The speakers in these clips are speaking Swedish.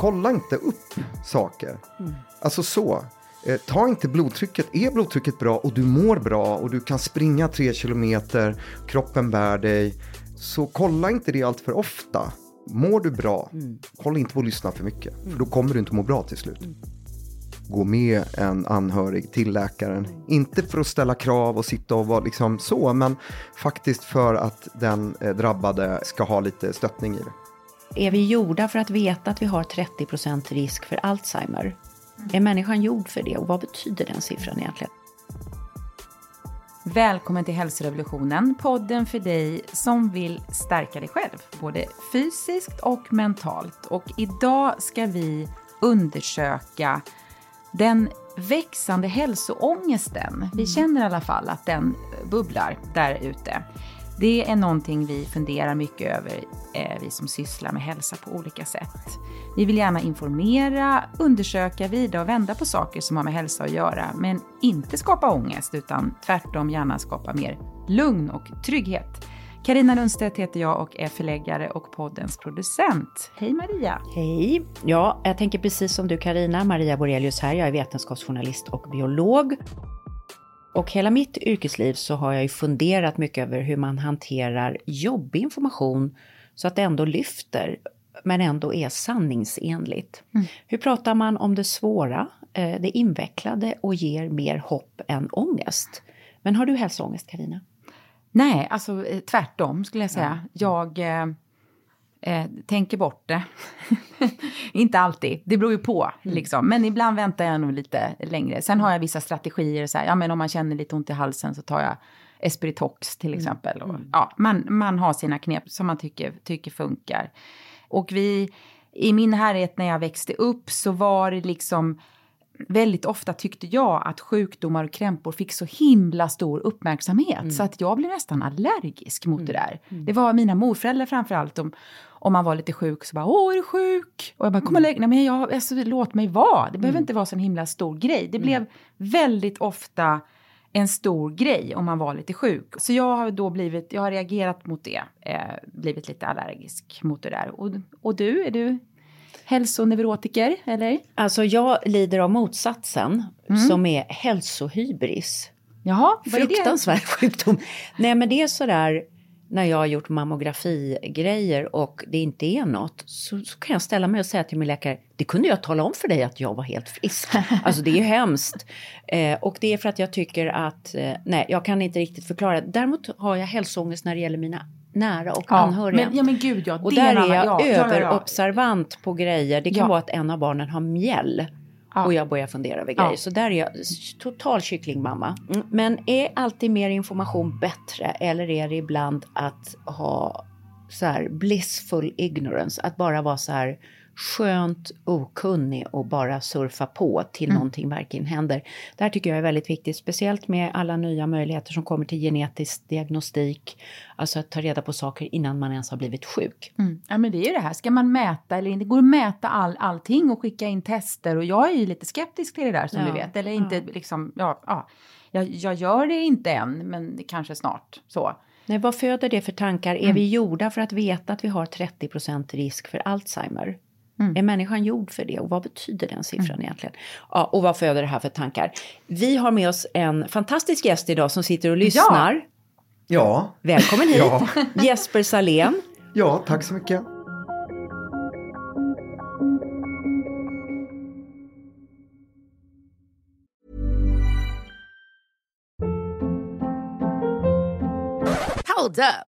kolla inte upp saker. Alltså så. Eh, ta inte blodtrycket. Är blodtrycket bra och du mår bra och du kan springa tre kilometer, kroppen bär dig. Så kolla inte det allt för ofta. Mår du bra, kolla inte på att lyssna för mycket. För då kommer du inte må bra till slut. Gå med en anhörig till läkaren. Inte för att ställa krav och sitta och vara liksom så, men faktiskt för att den eh, drabbade ska ha lite stöttning i det. Är vi gjorda för att veta att vi har 30% risk för Alzheimer? Är människan gjord för det och vad betyder den siffran egentligen? Välkommen till Hälsorevolutionen, podden för dig som vill stärka dig själv, både fysiskt och mentalt. Och idag ska vi undersöka den växande hälsoångesten. Vi känner i alla fall att den bubblar där ute. Det är någonting vi funderar mycket över, eh, vi som sysslar med hälsa på olika sätt. Vi vill gärna informera, undersöka, vrida och vända på saker som har med hälsa att göra, men inte skapa ångest, utan tvärtom gärna skapa mer lugn och trygghet. Karina Lundstedt heter jag och är förläggare och poddens producent. Hej Maria! Hej! Ja, jag tänker precis som du Karina, Maria Borelius här. Jag är vetenskapsjournalist och biolog. Och hela mitt yrkesliv så har jag ju funderat mycket över hur man hanterar jobbig information så att det ändå lyfter, men ändå är sanningsenligt. Hur pratar man om det svåra, eh, det invecklade och ger mer hopp än ångest? Men har du hälsoångest, Karina? Nej, alltså eh, tvärtom skulle jag säga. Jag eh, eh, tänker bort det. inte alltid, det beror ju på. Liksom. Men ibland väntar jag nog lite längre. Sen har jag vissa strategier, så här, ja, men om man känner lite ont i halsen så tar jag Espiritox till exempel. Och, ja, man, man har sina knep som man tycker, tycker funkar. Och vi, i min närhet när jag växte upp så var det liksom väldigt ofta tyckte jag att sjukdomar och krämpor fick så himla stor uppmärksamhet så att jag blev nästan allergisk mot det där. Det var mina morföräldrar framförallt. Om, om man var lite sjuk så bara åh är du sjuk? Och jag bara kom och lägg Nej men jag, alltså, låt mig vara. Det behöver inte vara så en himla stor grej. Det blev väldigt ofta en stor grej om man var lite sjuk. Så jag har då blivit, jag har reagerat mot det, eh, blivit lite allergisk mot det där. Och, och du, är du hälsoneurotiker eller? Alltså jag lider av motsatsen som är hälsohybris. Jaha, vad är det? Fruktansvärd sjukdom. Nej men det är sådär när jag har gjort mammografigrejer och det inte är något så, så kan jag ställa mig och säga till min läkare det kunde jag tala om för dig att jag var helt frisk. Alltså det är ju hemskt. Eh, och det är för att jag tycker att, eh, nej jag kan inte riktigt förklara. Däremot har jag hälsoångest när det gäller mina nära och anhöriga. Men, ja men gud ja, Och där är jag ja, ja, ja, ja. överobservant på grejer. Det kan Ja. vara att en av barnen har mjäll. Ja. Och jag börjar fundera över Ja. grejer. Så där är jag total kycklingmamma. Mm. Men är alltid mer information bättre? Eller är det ibland att ha så här blissful ignorance? Att bara vara så här skönt okunnig och bara surfa på till Mm. någonting verkligen händer. Det här tycker jag är väldigt viktigt, speciellt med alla nya möjligheter som kommer till genetisk diagnostik. Alltså att ta reda på saker innan man ens har blivit sjuk. Mm. Ja men det är ju det här, ska man mäta eller inte? Det går att mäta all, allting och skicka in tester och jag är ju lite skeptisk till det där som Ja, du vet. Eller inte liksom, ja, ja. Jag, jag gör det inte än men det kanske snart så. Nej, vad föder det för tankar? Är vi gjorda för att veta att vi har 30% risk för Alzheimer? Är människan gjord för det och vad betyder den siffran egentligen? Ja, och vad föder det här för tankar? Vi har med oss en fantastisk gäst idag som sitter och lyssnar. Ja, Välkommen hit, Ja. Jesper Salén. ja tack så mycket. Hold up.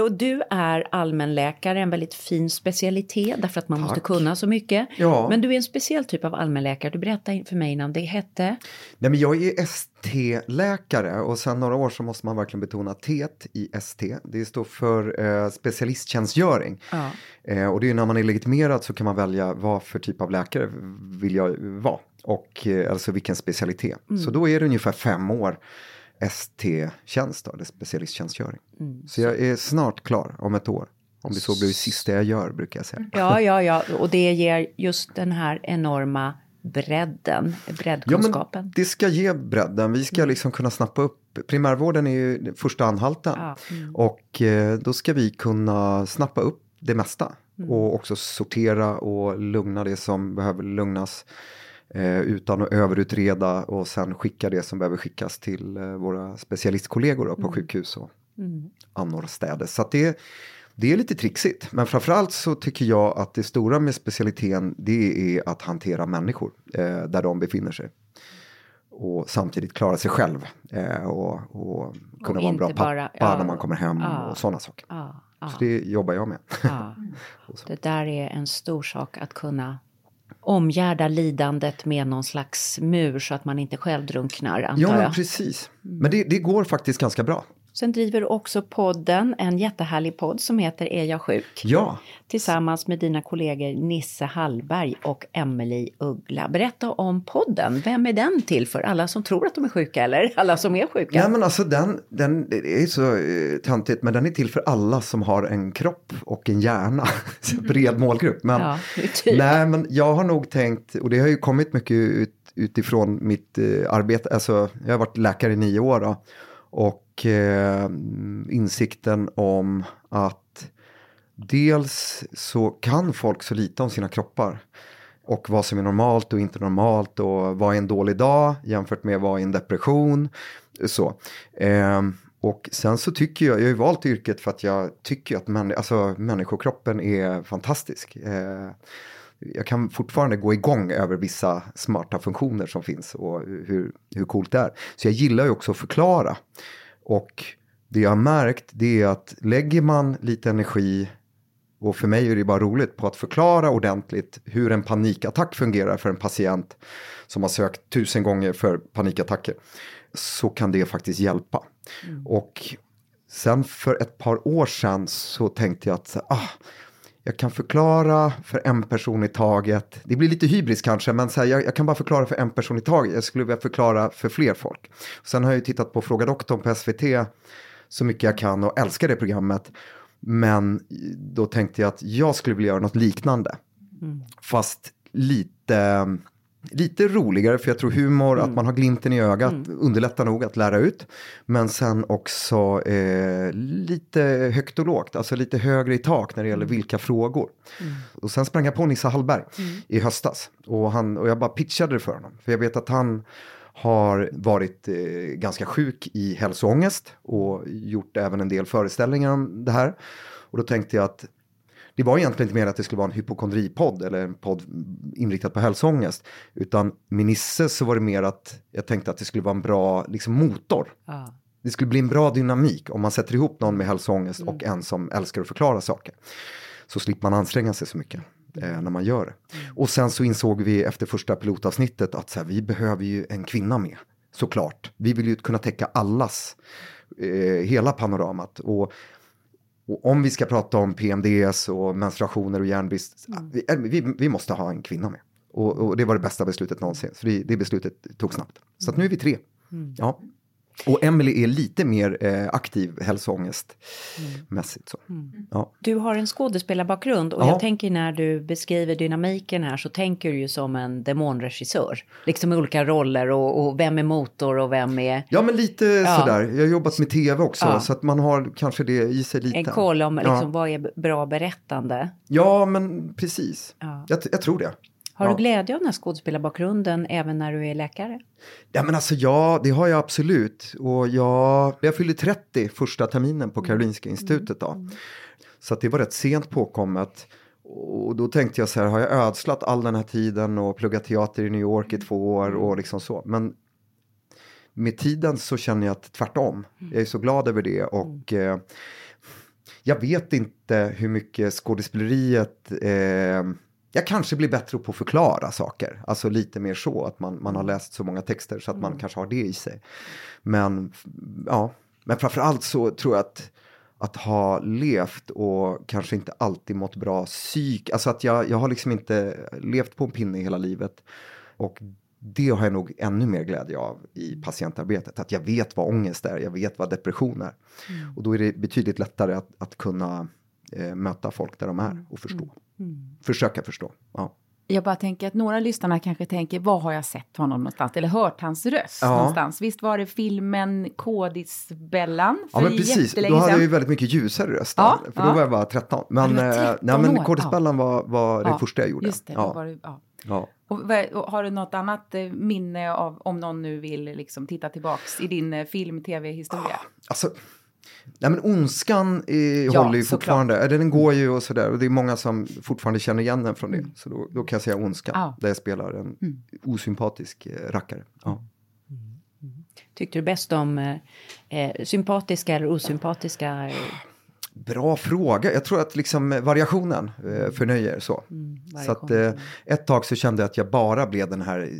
Och du är allmänläkare, en väldigt fin specialitet därför att man måste Tack. kunna så mycket. Ja. Men du är en speciell typ av allmänläkare. Du berättade för mig innan det hette... Nej, men jag är ST-läkare och sedan några år så måste man verkligen betona T i ST. Det står för eh, specialisttjänstgöring. Ja. Eh, och det är när man är legitimerad så kan man välja vad för typ av läkare vill jag vara. Och eh, alltså vilken specialitet. Så då är det ungefär fem år ST-tjänst eller specialisttjänstgöring. Så jag är snart klar om ett år. Om det så blir det sista jag gör brukar jag säga. Ja, ja, ja. Och det ger just den här enorma bredden, Ja, breddkunskapen. men det ska ge bredden. Vi ska liksom kunna snappa upp. Primärvården är ju första anhalten. Ja, Och eh, då ska vi kunna snappa upp det mesta. Mm. Och också sortera och lugna det som behöver lugnas. Eh, utan att överutreda och sen skicka det som behöver skickas till eh, våra specialistkollegor då, på Mm. sjukhus och annorstädes. Så det, det är lite trixigt. Men framförallt så tycker jag att det stora med specialiteten det är att hantera människor eh, där de befinner sig. Och samtidigt klara sig själv. Eh, och, och kunna vara en bra pappa bara- när man kommer hem Ja. och sådana saker. Ja, ja, Så det jobbar jag med. Det där är en stor sak att kunna omgärda lidandet med någon slags mur så att man inte själv drunknar, antar ja, jag. precis. Men det, det går faktiskt ganska bra. Sen driver du också podden, en jättehärlig podd som heter Är jag sjuk? Ja, Tillsammans med dina kollegor Nisse Hallberg och Emelie Uggla. Berätta om podden. Vem är den till för? Alla som tror att de är sjuka eller alla som är sjuka? Nej men alltså den, den är så eh, töntigt men den är till för alla som har en kropp och en hjärna. Så Bred målgrupp. Men, Ja, typ. nej men jag har nog tänkt, och det har ju kommit mycket ut, utifrån mitt eh, arbete, alltså jag har varit läkare i nio år då. Och eh, insikten om att dels så kan folk så lite om sina kroppar. Och vad som är normalt och inte normalt och vad är en dålig dag jämfört med vad är en depression. Så. Eh, och sen så tycker jag, jag har ju valt yrket för att jag tycker att män, alltså, människokroppen är fantastisk. Eh, jag kan fortfarande gå igång över vissa smarta funktioner som finns och hur, hur coolt det är. Så jag gillar ju också att förklara. Och det jag har märkt det är att lägger man lite energi och för mig är det bara roligt på att förklara ordentligt hur en panikattack fungerar för en patient som har sökt tusen gånger för panikattacker. Så kan det faktiskt hjälpa. Och sen för ett par år sedan så tänkte jag att ah, jag kan förklara för en person i taget. Det blir lite hybris kanske, men så här, jag, jag kan bara förklara för en person i taget. Jag skulle vilja förklara för fler folk. Sen har jag ju tittat på Fråga doktorn på SVT så mycket jag kan och älskar det programmet. Men då tänkte jag att jag skulle vilja göra något liknande. Fast lite, lite roligare, för jag tror humor, att man har glimten i ögat, underlättar nog att lära ut. Men sen också eh, lite högt och lågt, alltså lite högre i tak när det gäller vilka frågor. Och sen sprang jag på Nissa Hallberg i höstas. Och, han, och jag bara pitchade det för honom. För jag vet att han har varit eh, ganska sjuk i hälsoångest och gjort även en del föreställningar om det här. Och då tänkte jag att det var egentligen inte mer att det skulle vara en hypokondripodd eller en podd inriktad på hälsoångest. Utan med Nisse så var det mer att jag tänkte att det skulle vara en bra liksom, motor. Ja. Det skulle bli en bra dynamik om man sätter ihop någon med hälsoångest och en som älskar att förklara saker. Så slipper man anstränga sig så mycket eh, när man gör det. Och sen så insåg vi efter första pilotavsnittet att så här, vi behöver ju en kvinna med. Såklart. Vi vill ju kunna täcka allas, eh, hela panoramat. Och, och om vi ska prata om PMDS och menstruationer och järnbrist, vi, eh, vi, vi måste ha en kvinna med. Och, och det var det bästa beslutet någonsin. Så det, det beslutet tog snabbt. Så nu är vi tre. Ja. Och Emily är lite mer eh, aktiv hälsoångestmässigt. Så. Ja. Du har en skådespelarbakgrund och Ja. jag tänker när du beskriver dynamiken här så tänker du ju som en demonregissör. Liksom med olika roller och, och vem är motor och vem är ja, men lite Ja. sådär. Jag har jobbat med tv också, Ja. så att man har kanske det i sig lite. en koll om liksom, ja. vad är bra berättande. ja, men precis. Ja. Jag, jag tror det. Har ja. du glädje av den här skådespelarbakgrunden även när du är läkare? Ja men alltså ja, det har jag absolut. Och jag, jag fyllde 30 första terminen på Karolinska institutet då. Så att det var rätt sent påkommet. Och då tänkte jag så här, har jag ödslat all den här tiden och pluggat teater i New York i två år och liksom så. Men med tiden så känner jag att tvärtom. Jag är så glad över det och eh, jag vet inte hur mycket skådespeleriet eh, jag kanske blir bättre på att förklara saker, alltså lite mer så att man, man har läst så många texter så att man kanske har det i sig. Men ja, men framförallt så tror jag att att ha levt och kanske inte alltid mått bra psyk, alltså att jag, jag har liksom inte levt på en pinne hela livet. Och det har jag nog ännu mer glädje av i patientarbetet, att jag vet vad ångest är, jag vet vad depression är. Och då är det betydligt lättare att, att kunna eh, möta folk där de är och förstå. Försöka förstå. Ja. Jag bara tänker att några lyssnare kanske tänker, var har jag sett honom någonstans? Eller hört hans röst Ja. någonstans? Visst var det filmen Kodisbellan? Ja men precis, då hade jag ju väldigt mycket ljusare röst då, Ja, för då ja. var jag bara 13. Men, du var eh, 13 nej, men Kodisbellan var, var det första jag gjorde. Just det, då var det, ja. Och, och har du något annat eh, minne av, om någon nu vill liksom titta tillbaks i din eh, film, tv-historia? Alltså, nej men Ondskan eh, Ja, håller ju fortfarande, eh, den går ju och sådär och det är många som fortfarande känner igen den från det. Så då, då kan jag säga Ondskan, Ja. där jag spelar en osympatisk eh, rackare. Ja. Tyckte du bäst om eh, eh, sympatiska eller osympatiska? Bra fråga, jag tror att liksom variationen eh, förnöjer så. så att eh, ett tag så kände jag att jag bara blev den här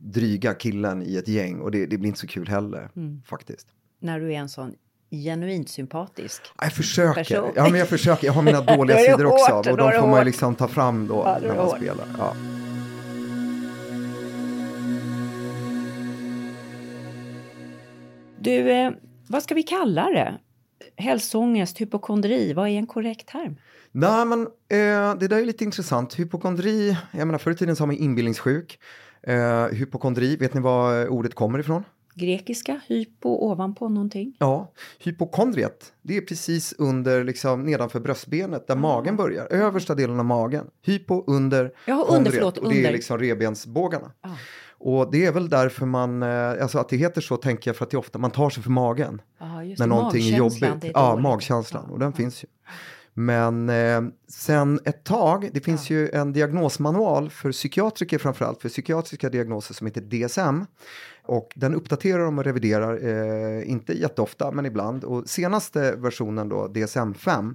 dryga killen i ett gäng och det, det blir inte så kul heller faktiskt. När du är en sån genuint sympatisk. Ja, Jag försöker. Person. Ja, men jag försöker. Jag har mina dåliga sidor också. hårt, Och de får man ju liksom ta fram då Ja, när man hårt. spelar. Ja. Du, eh, vad ska vi kalla det? Hälsoångest, hypokondri, vad är en korrekt term? Nej, men eh, det där är lite intressant. Hypokondri, jag menar förr i tiden sa man inbillningssjuk. Eh, hypokondri, vet ni var ordet kommer ifrån? Grekiska, hypo, ovanpå någonting? Ja, hypokondriet, det är precis under, liksom nedanför bröstbenet Ah. där magen börjar. Översta delen av magen. Hypo under Jaha, under, förlåt, Och det är liksom revbensbågarna. Ah. Och det är väl därför man, eh, alltså att det heter så tänker jag för att det är ofta man tar sig för magen. Ja, just när det, någonting är jobbigt. är Ja, magkänslan. Ja, Och den ja. finns ju. Men eh, sen ett tag, det finns ju en diagnosmanual för psykiatriker framförallt, för psykiatriska diagnoser som heter DSM. Och den uppdaterar de och reviderar, eh, inte jätteofta men ibland. Och senaste versionen då, DSM-5,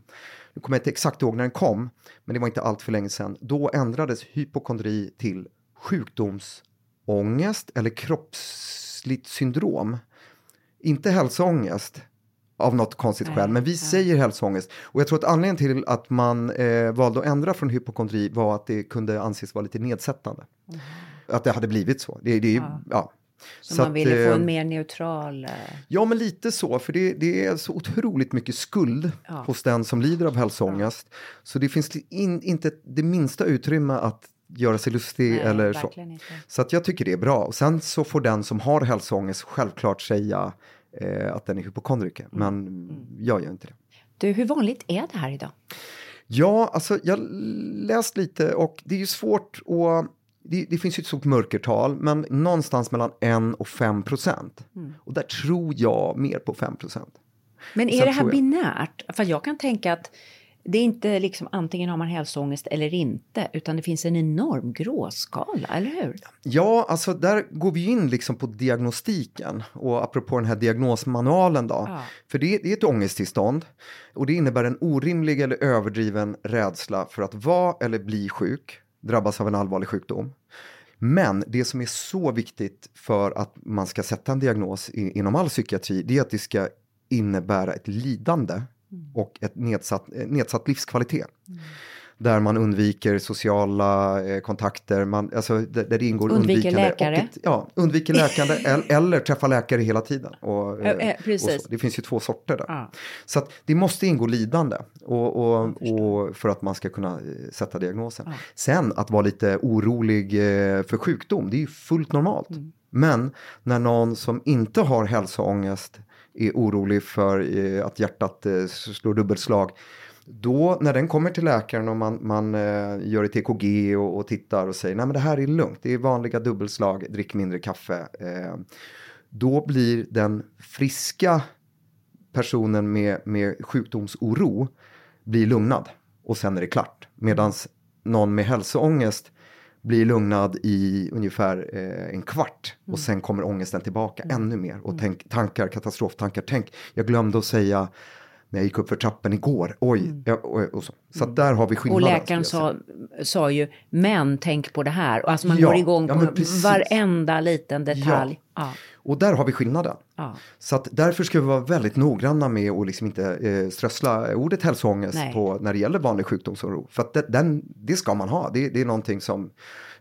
nu kommer jag inte exakt ihåg när den kom, men det var inte allt för länge sedan. Då ändrades hypokondri till sjukdomsångest eller kroppsligt syndrom. Inte hälsoångest av något konstigt skäl, men vi säger hälsoångest. Och jag tror att anledningen till att man eh, valde att ändra från hypokondri var att det kunde anses vara lite nedsättande. Att det hade blivit så. Det, det Ja. ja. Så, Så man att, ville få eh, en mer neutral... eh, Ja, men lite så, för det, det är så otroligt mycket skuld Ja. hos den som lider av hälsoångest. Så det finns in, inte det minsta utrymme att göra sig lustig nej, eller så. inte. Så att jag tycker det är bra. Och sen så får den som har hälsoångest självklart säga eh, att den är hypokondriker. Mm. Men jag gör inte det. Du, hur vanligt är det här idag? Ja, alltså jag läst lite och det är ju svårt att det, det finns ju ett stort mörkertal, men någonstans mellan 1 och 5 procent. Mm. Och där tror jag mer på 5 procent. Men är det här jag- binärt? För jag kan tänka att det är inte liksom antingen har man hälsoångest eller inte, utan det finns en enorm gråskala, eller hur? Ja, alltså där går vi in liksom på diagnostiken och apropå den här diagnosmanualen då. Ja. För det, det är ett ångesttillstånd och det innebär en orimlig eller överdriven rädsla för att vara eller bli sjuk, drabbas av en allvarlig sjukdom. Men det som är så viktigt för att man ska sätta en diagnos i, inom all psykiatri, det är att det ska innebära ett lidande och ett nedsatt, nedsatt livskvalitet. Där man undviker sociala eh, kontakter, man, alltså, där, där det ingår Undviker läkare. Ett, ja, undviker läkande el- eller träffa läkare hela tiden. Och, Eh, precis. och. Det finns ju två sorter där. Ja. Så att det måste ingå lidande och, och, och för att man ska kunna eh, sätta diagnosen. Sen att vara lite orolig eh, för sjukdom, det är ju fullt normalt. Mm. Men när någon som inte har hälsoångest är orolig för eh, att hjärtat slår dubbelslag. Då när den kommer till läkaren och man, man eh, gör ett EKG och, och tittar och säger nej men det här är lugnt, det är vanliga dubbelslag, drick mindre kaffe. Eh, då blir den friska personen med, med sjukdomsoro blir lugnad och sen är det klart. Medan någon med hälsoångest blir lugnad i ungefär eh, en kvart och sen kommer ångesten tillbaka ännu mer och tänk, tankar, katastroftankar. Tänk, jag glömde att säga när jag gick upp för trappen igår, oj, ja, och, och så. Så att där har vi Och skillnaden. läkaren skulle jag sa, sa ju, men tänk på det här. Och alltså man Ja, går igång ja, på varenda liten detalj. Ja. Och där har vi skillnaden. Så att därför ska vi vara väldigt noggranna med att liksom inte eh, strössla ordet hälsoångest på när det gäller vanlig sjukdomsoro. För att det, den, det ska man ha. Det, det är någonting som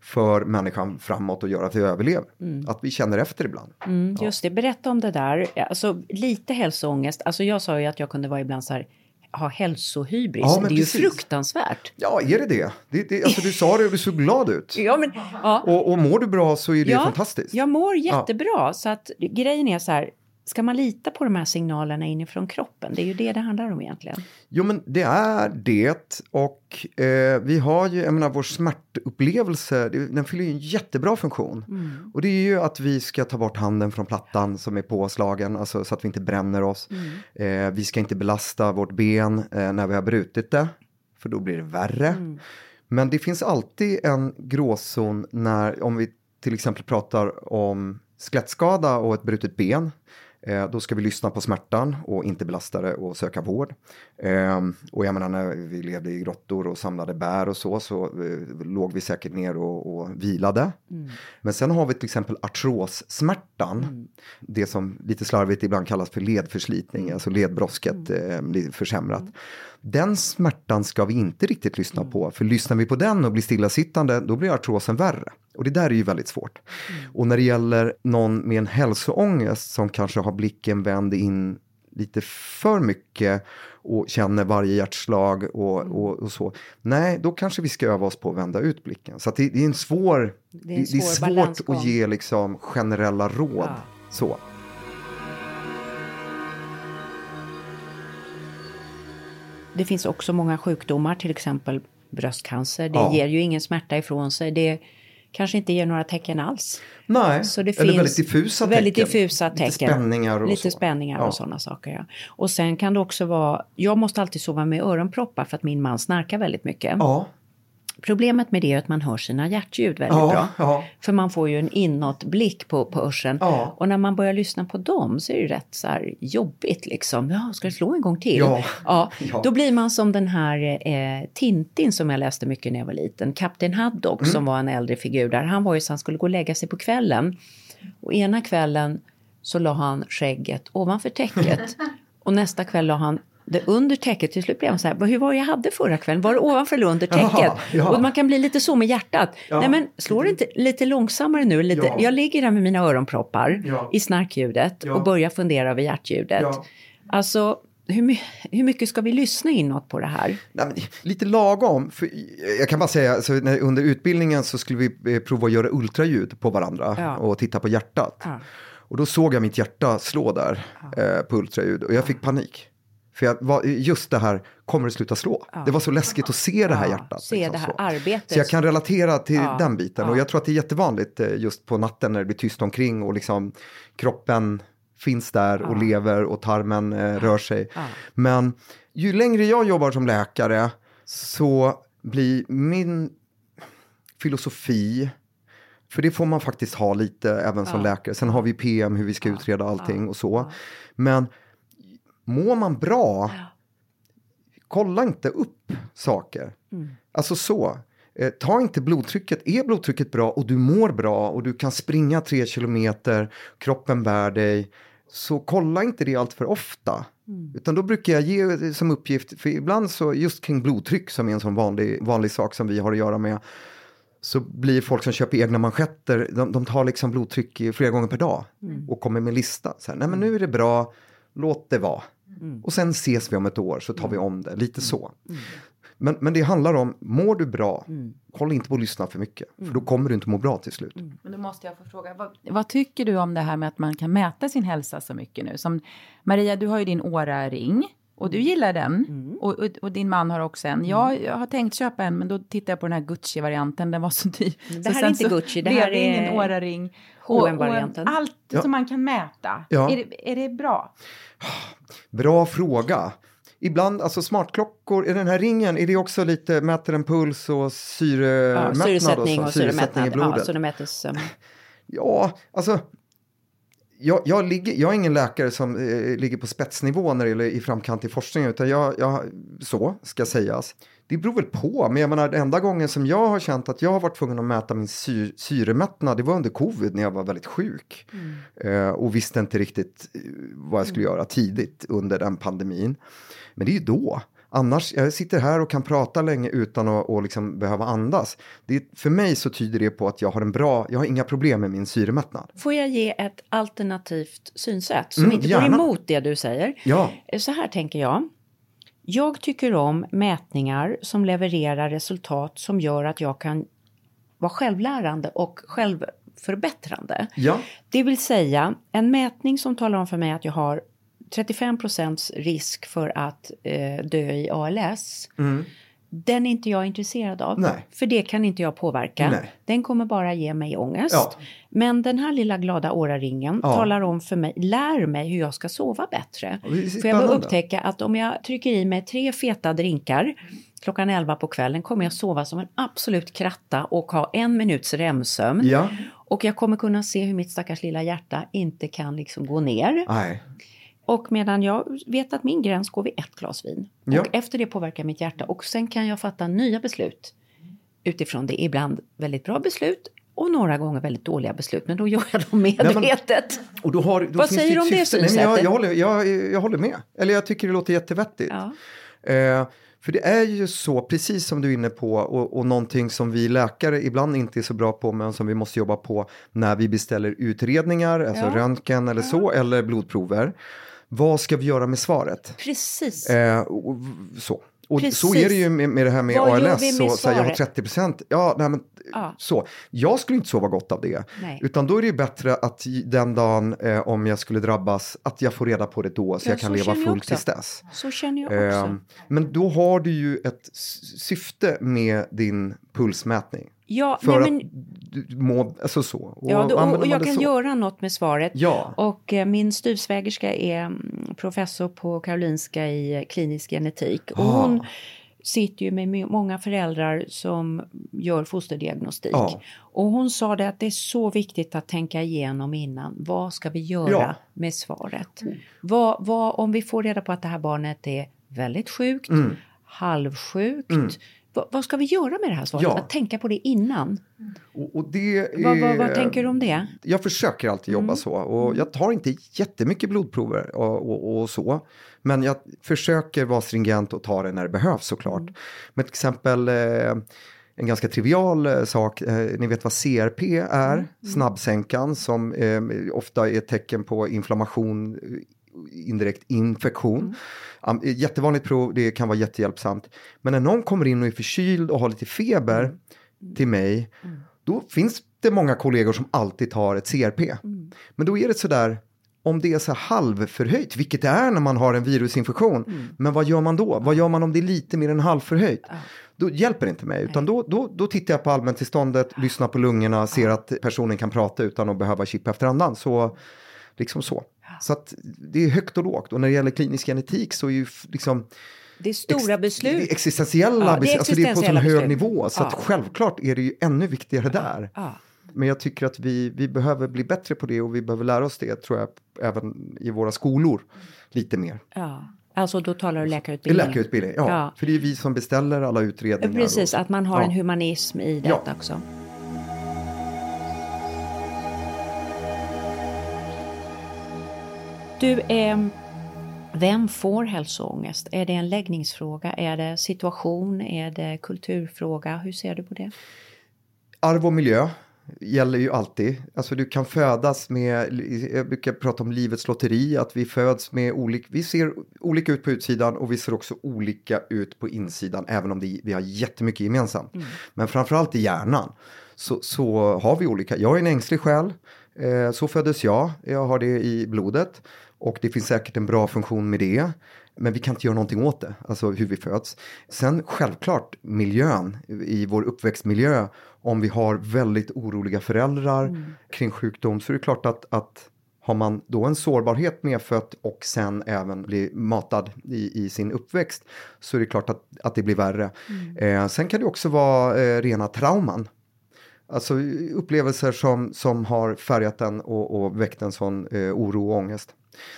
för människan framåt och gör att vi överlever. Att vi känner efter ibland. Mm, just det, berätta om det där. Alltså lite hälsoångest. Alltså jag sa ju att jag kunde vara ibland så här, ha hälsohybris. Ja, det är ju precis. fruktansvärt. Ja, är det det? det, det alltså, du sa det och du såg glad ut. Ja, men, ja. Och, och mår du bra så är det ja, fantastiskt. Jag mår jättebra. Så att grejen är så här, ska man lita på de här signalerna inifrån kroppen? Det är ju det det handlar om egentligen. Jo men det är det och eh, vi har ju, jag menar vår smärtupplevelse, det, den fyller ju en jättebra funktion. Mm. Och det är ju att vi ska ta bort handen från plattan som är påslagen, alltså så att vi inte bränner oss. Mm. Eh, vi ska inte belasta vårt ben eh, när vi har brutit det, för då blir det värre. Mm. Men det finns alltid en gråzon när, om vi till exempel pratar om skelettskada och ett brutet ben. Eh, då ska vi lyssna på smärtan och inte belasta det och söka vård. Eh, och jag menar när vi levde i grottor och samlade bär och så, så eh, låg vi säkert ner och, och vilade. Men sen har vi till exempel artrossmärtan. Det som lite slarvigt ibland kallas för ledförslitning, alltså ledbrosket eh, blir försämrat. Den smärtan ska vi inte riktigt lyssna på, för lyssnar vi på den och blir stillasittande, då blir artrosen värre. Och det där är ju väldigt svårt. Och när det gäller någon med en hälsoångest som kanske har blicken vänd in lite för mycket och känner varje hjärtslag och, och, och så. Nej, då kanske vi ska öva oss på att vända ut blicken. Så det, det är en svår, det är en det är svår svårt balansgång. att ge liksom generella råd. Ja. Så. Det finns också många sjukdomar, till exempel bröstcancer. Det Ja. ger ju ingen smärta ifrån sig. Det kanske inte ger några tecken alls. Nej, Så det eller finns väldigt diffusa väldigt tecken. diffusa Lite tecken. spänningar och Lite spänningar Ja. och sådana saker. Ja. Och sen kan det också vara, jag måste alltid sova med öronproppar för att min man snarkar väldigt mycket. Ja, Problemet med det är att man hör sina hjärtljud väldigt Ja, bra. ja. För man får ju en inåtblick på, på hörseln. Ja. Och när man börjar lyssna på dem så är det rätt så här jobbigt liksom. Ja, ska det slå en gång till? Ja. ja. Ja. Då blir man som den här eh, Tintin som jag läste mycket när jag var liten. Kapten Haddock Mm. som var en äldre figur där. Han var ju så han skulle gå och lägga sig på kvällen. Och ena kvällen så la han skägget ovanför täcket. och nästa kväll la han det under täcket. Till slut blev han så här, hur var det jag hade förra kvällen? Var det ovanför eller under täcket? Jaha, ja. Och man kan bli lite så med hjärtat. Ja. Nej men slår det inte lite långsammare nu? Lite, Ja. Jag ligger där med mina öronproppar Ja. i snarkljudet Ja. och börjar fundera över hjärtljudet. Ja. Alltså, hur, my- hur mycket ska vi lyssna inåt på det här? Nej, men, lite lagom. För, jag kan bara säga, alltså, när, under utbildningen så skulle vi eh, prova att göra ultraljud på varandra Ja. och titta på hjärtat. Ja. Och då såg jag mitt hjärta slå där eh, på ultraljud och jag fick panik. För jag var, just det här, kommer det sluta slå? Det var så läskigt att se det här Ja, hjärtat. se liksom det här så. arbetet. Så jag kan relatera till Ja, den biten. Och ja. jag tror att det är jättevanligt eh, just på natten när det blir tyst omkring och liksom kroppen finns där och lever och tarmen eh, rör sig. Ja. Men ju längre jag jobbar som läkare så blir min filosofi för det får man faktiskt ha lite även som Ja. läkare. Sen har vi PM hur vi ska utreda allting och så. Men mår man bra, kolla inte upp saker. Alltså så. Eh, ta inte blodtrycket. Är blodtrycket bra och du mår bra och du kan springa tre kilometer, kroppen bär dig. Så kolla inte det allt för ofta. Utan då brukar jag ge som uppgift, för ibland så just kring blodtryck som är en sån vanlig, vanlig sak som vi har att göra med. Så blir folk som köper egna manschetter, de, de tar liksom blodtryck flera gånger per dag. Och kommer med lista. Så här, Nej men nu är det bra, låt det vara. Och sen ses vi om ett år så tar vi om det, lite så. Men, men det handlar om, mår du bra, håll inte på att lyssna för mycket. För då kommer du inte må bra till slut. Men då måste jag få fråga, vad, vad tycker du om det här med att man kan mäta sin hälsa så mycket nu? Som Maria, du har ju din Åra-ring. Och du gillar den. Och, och, och din man har också en. Jag, jag har tänkt köpa en, men då tittade jag på den här Gucci-varianten. Den var så dyr. Det så här är inte Gucci, det här det ingen är Åra-ring. Och- och H&M-varianten. Allt Ja. som man kan mäta. Ja. Är, det, är det bra? Bra fråga. Ibland, alltså smartklockor, är den här ringen, är det också lite, mäter den puls och Ja, syremättnad? syresättning så? och syresättning i syremättnad. Ja, blodet? så det mätes. um, Ja, alltså. Jag, jag, ligger, jag är ingen läkare som eh, ligger på spetsnivå när det gäller i framkant i forskningen, utan jag, jag, så ska sägas. Det beror väl på, men jag menar den enda gången som jag har känt att jag har varit tvungen att mäta min sy, syremättnad, det var under covid när jag var väldigt sjuk. Eh, och visste inte riktigt eh, vad jag skulle göra tidigt under den pandemin. Men det är ju då. Annars, jag sitter här och kan prata länge utan att och liksom behöva andas. Det, för mig så tyder det på att jag har en bra, jag har inga problem med min syremättnad. Får jag ge ett alternativt synsätt som Mm, inte gärna. går emot det du säger? Ja, Så här tänker jag. Jag tycker om mätningar som levererar resultat som gör att jag kan vara självlärande och självförbättrande. ja, Det vill säga en mätning som talar om för mig att jag har 35% risk för att eh, dö i ALS. Den är inte jag intresserad av. Mm. Nej. För det kan inte jag påverka. Nej. Den kommer bara ge mig ångest. Ja. Men den här lilla glada åraringen Ja. talar om för mig, lär mig hur jag ska sova bättre. För jag spännande. upptäcka att om jag trycker i mig tre feta drinkar klockan 11 på kvällen kommer jag sova som en absolut kratta och ha en minuts REM-sömn. ja, Och jag kommer kunna se hur mitt stackars lilla hjärta inte kan liksom gå ner. nej, Och medan jag vet att min gräns går vid ett glas vin. Ja. Och efter det påverkar mitt hjärta. Och sen kan jag fatta nya beslut. Utifrån det. Ibland väldigt bra beslut. Och några gånger väldigt dåliga beslut. Men då gör jag dem medvetet. Och då har, då Vad säger du om det. Nej, men jag, synsättet? jag, håller, jag, jag håller med. Eller jag tycker det låter jättevettigt. Ja. Eh, för det är ju så, precis som du är inne på, och, och någonting som vi läkare ibland inte är så bra på, men som vi måste jobba på när vi beställer utredningar, alltså Ja. röntgen eller så, eller blodprover. Vad ska vi göra med svaret? Precis. Eh, och, så. Och Precis. så är det ju med, med det här med Vad ALS. Så, så här, jag har svaret? 30 procent. Ja, nej, men, Ja. så. Jag skulle inte sova gott av det. Nej. Utan då är det ju bättre att den dagen eh, om jag skulle drabbas, att jag får reda på det då så Ja, jag kan så leva fullt tills dess. Så känner jag också. Eh, men då har du ju ett syfte med din pulsmätning. Ja, För nej, men, att du må, alltså så. Och ja, då, och, och jag kan så? göra något med svaret. Ja. Och eh, min styvsvägerska är mm, professor på Karolinska i eh, klinisk genetik. Och Ah. hon sitter ju med många föräldrar som gör fosterdiagnostik. Ja. Och hon sa det att det är så viktigt att tänka igenom innan. Vad ska vi göra Ja. med svaret? Vad, vad, om vi får reda på att det här barnet är väldigt sjukt, Mm. halvsjukt. Vad, vad ska vi göra med det här svaret? Ja. Att tänka på det innan. Och, och det är, Vad, vad, vad tänker du om det? Jag försöker alltid jobba Mm. så och jag tar inte jättemycket blodprover och, och, och så. Men jag försöker vara stringent och ta det när det behövs såklart. Mm. Men till exempel eh, en ganska trivial eh, sak, eh, ni vet vad CRP är, Mm. snabbsänkan som eh, ofta är ett tecken på inflammation, indirekt infektion. Mm. Jättevanligt prov, det kan vara jättehjälpsamt. Men när någon kommer in och är förkyld och har lite feber Mm. till mig, då finns det många kollegor som alltid tar ett CRP. Mm. Men då är det sådär, om det är så halvförhöjt, vilket det är när man har en virusinfektion, Mm. men vad gör man då? Vad gör man om det är lite mer än halvförhöjt? Då hjälper det inte mig, utan då, då, då tittar jag på allmäntillståndet, lyssnar på lungorna, ser att personen kan prata utan att behöva chippa efter andan. Så, liksom så. Så att det är högt och lågt. Och när det gäller klinisk genetik så är ju liksom Det är stora ex- beslut. Det är existentiella Ja, beslut, alltså det är på existentiella hög nivå. Så Ja. självklart är det ju ännu viktigare där. Ja. Men jag tycker att vi, vi behöver bli bättre på det och vi behöver lära oss det tror jag även i våra skolor lite mer. Ja. Alltså då talar du läkarutbildning. läkarutbildning, ja. Ja. För det är vi som beställer alla utredningar. Precis, och, att man har en humanism i detta också. Du, eh, Vem får hälsoångest? Är det en läggningsfråga? Är det situation? Är det kulturfråga? Hur ser du på det? Arv och miljö gäller ju alltid. Alltså du kan födas med, jag brukar prata om livets lotteri, att vi föds med olika, vi ser olika ut på utsidan och vi ser också olika ut på insidan, även om det, vi har jättemycket gemensamt. Mm. Men framförallt i hjärnan så, så har vi olika, jag är en ängslig själ, eh, så föddes jag, jag har det i blodet och det finns säkert en bra funktion med det. Men vi kan inte göra någonting åt det, alltså hur vi föds. Sen självklart miljön i vår uppväxtmiljö. Om vi har väldigt oroliga föräldrar mm. kring sjukdom så är det klart att, att har man då en sårbarhet medfött och sen även blir matad i, i sin uppväxt så är det klart att, att det blir värre. Mm. Eh, sen kan det också vara eh, rena trauman. Alltså upplevelser som, som har färgat en och, och väckt en sån eh, oro och ångest.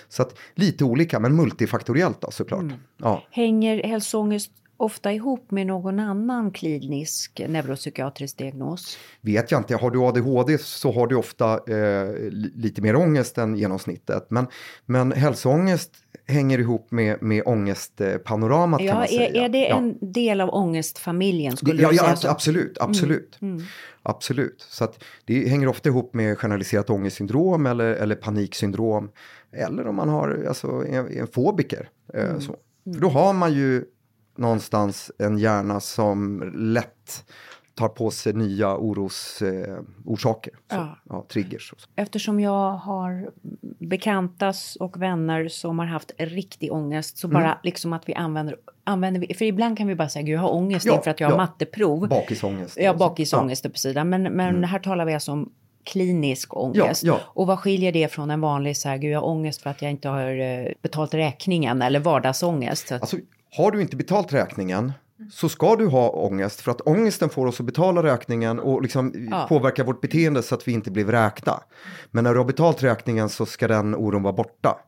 Så att lite olika men multifaktoriellt då såklart. Mm. Ja. Hänger hälsoångest ofta ihop med någon annan klinisk neuropsykiatrisk diagnos? Vet jag inte. Har du ADHD så har du ofta eh, lite mer ångest än genomsnittet. Men, men hälsoångest hänger ihop med, med ångestpanoramat ja, kan man är, säga. Är det ja. en del av ångestfamiljen? Skulle ja, du ja säga absolut, så? absolut. Mm. Mm. Absolut. Så att det hänger ofta ihop med generaliserat ångestsyndrom eller, eller paniksyndrom. Eller om man har alltså, en, en fobiker. Eh, mm. så. För då har man ju någonstans en hjärna som lätt tar på sig nya orosorsaker, eh, ja. ja, triggers. Eftersom jag har bekantas och vänner som har haft riktig ångest så mm. bara liksom att vi använder, använder vi, för ibland kan vi bara säga gud jag har ångest ja, inför att jag ja. har matteprov. Bakisångest. Ja, bakisångest ja. på sidan. Men, men mm. här talar vi alltså om klinisk ångest. Ja, ja. Och vad skiljer det från en vanlig så här, gud jag har ångest för att jag inte har eh, betalt räkningen eller vardagsångest? Alltså, har du inte betalt räkningen så ska du ha ångest för att ångesten får oss att betala räkningen och liksom ja. påverka vårt beteende så att vi inte blir vräkta. Men när du har betalt räkningen så ska den oron vara borta.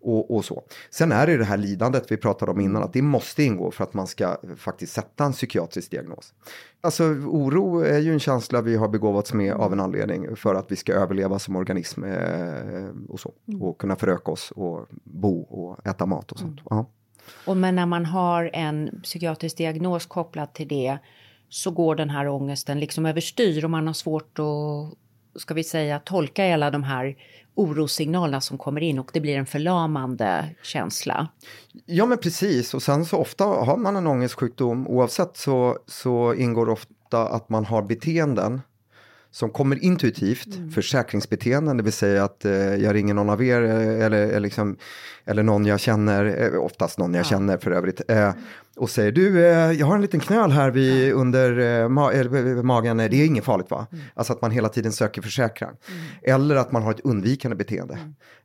Och, och, så. Sen är det det här lidandet vi pratade om innan, att det måste ingå för att man ska faktiskt sätta en psykiatrisk diagnos. Alltså oro är ju en känsla vi har begåvats med av en anledning för att vi ska överleva som organism eh, och så. Mm. Och kunna föröka oss och bo och äta mat och sånt. Mm. Och men när man har en psykiatrisk diagnos kopplad till det så går den här ångesten liksom överstyr och man har svårt att, ska vi säga, tolka alla de här orossignalerna som kommer in och det blir en förlamande känsla. Ja men precis. Och sen så ofta har man en ångestsjukdom. Oavsett så, så ingår ofta att man har beteenden som kommer intuitivt, mm. försäkringsbeteenden, det vill säga att eh, jag ringer någon av er eh, eller, eller, liksom, eller någon jag känner, eh, oftast någon jag ja. känner för övrigt, eh, och säger du, eh, jag har en liten knöl här vid, under eh, ma magen, det är inget farligt va? Mm. Alltså att man hela tiden söker försäkran. Mm. Eller att man har ett undvikande beteende.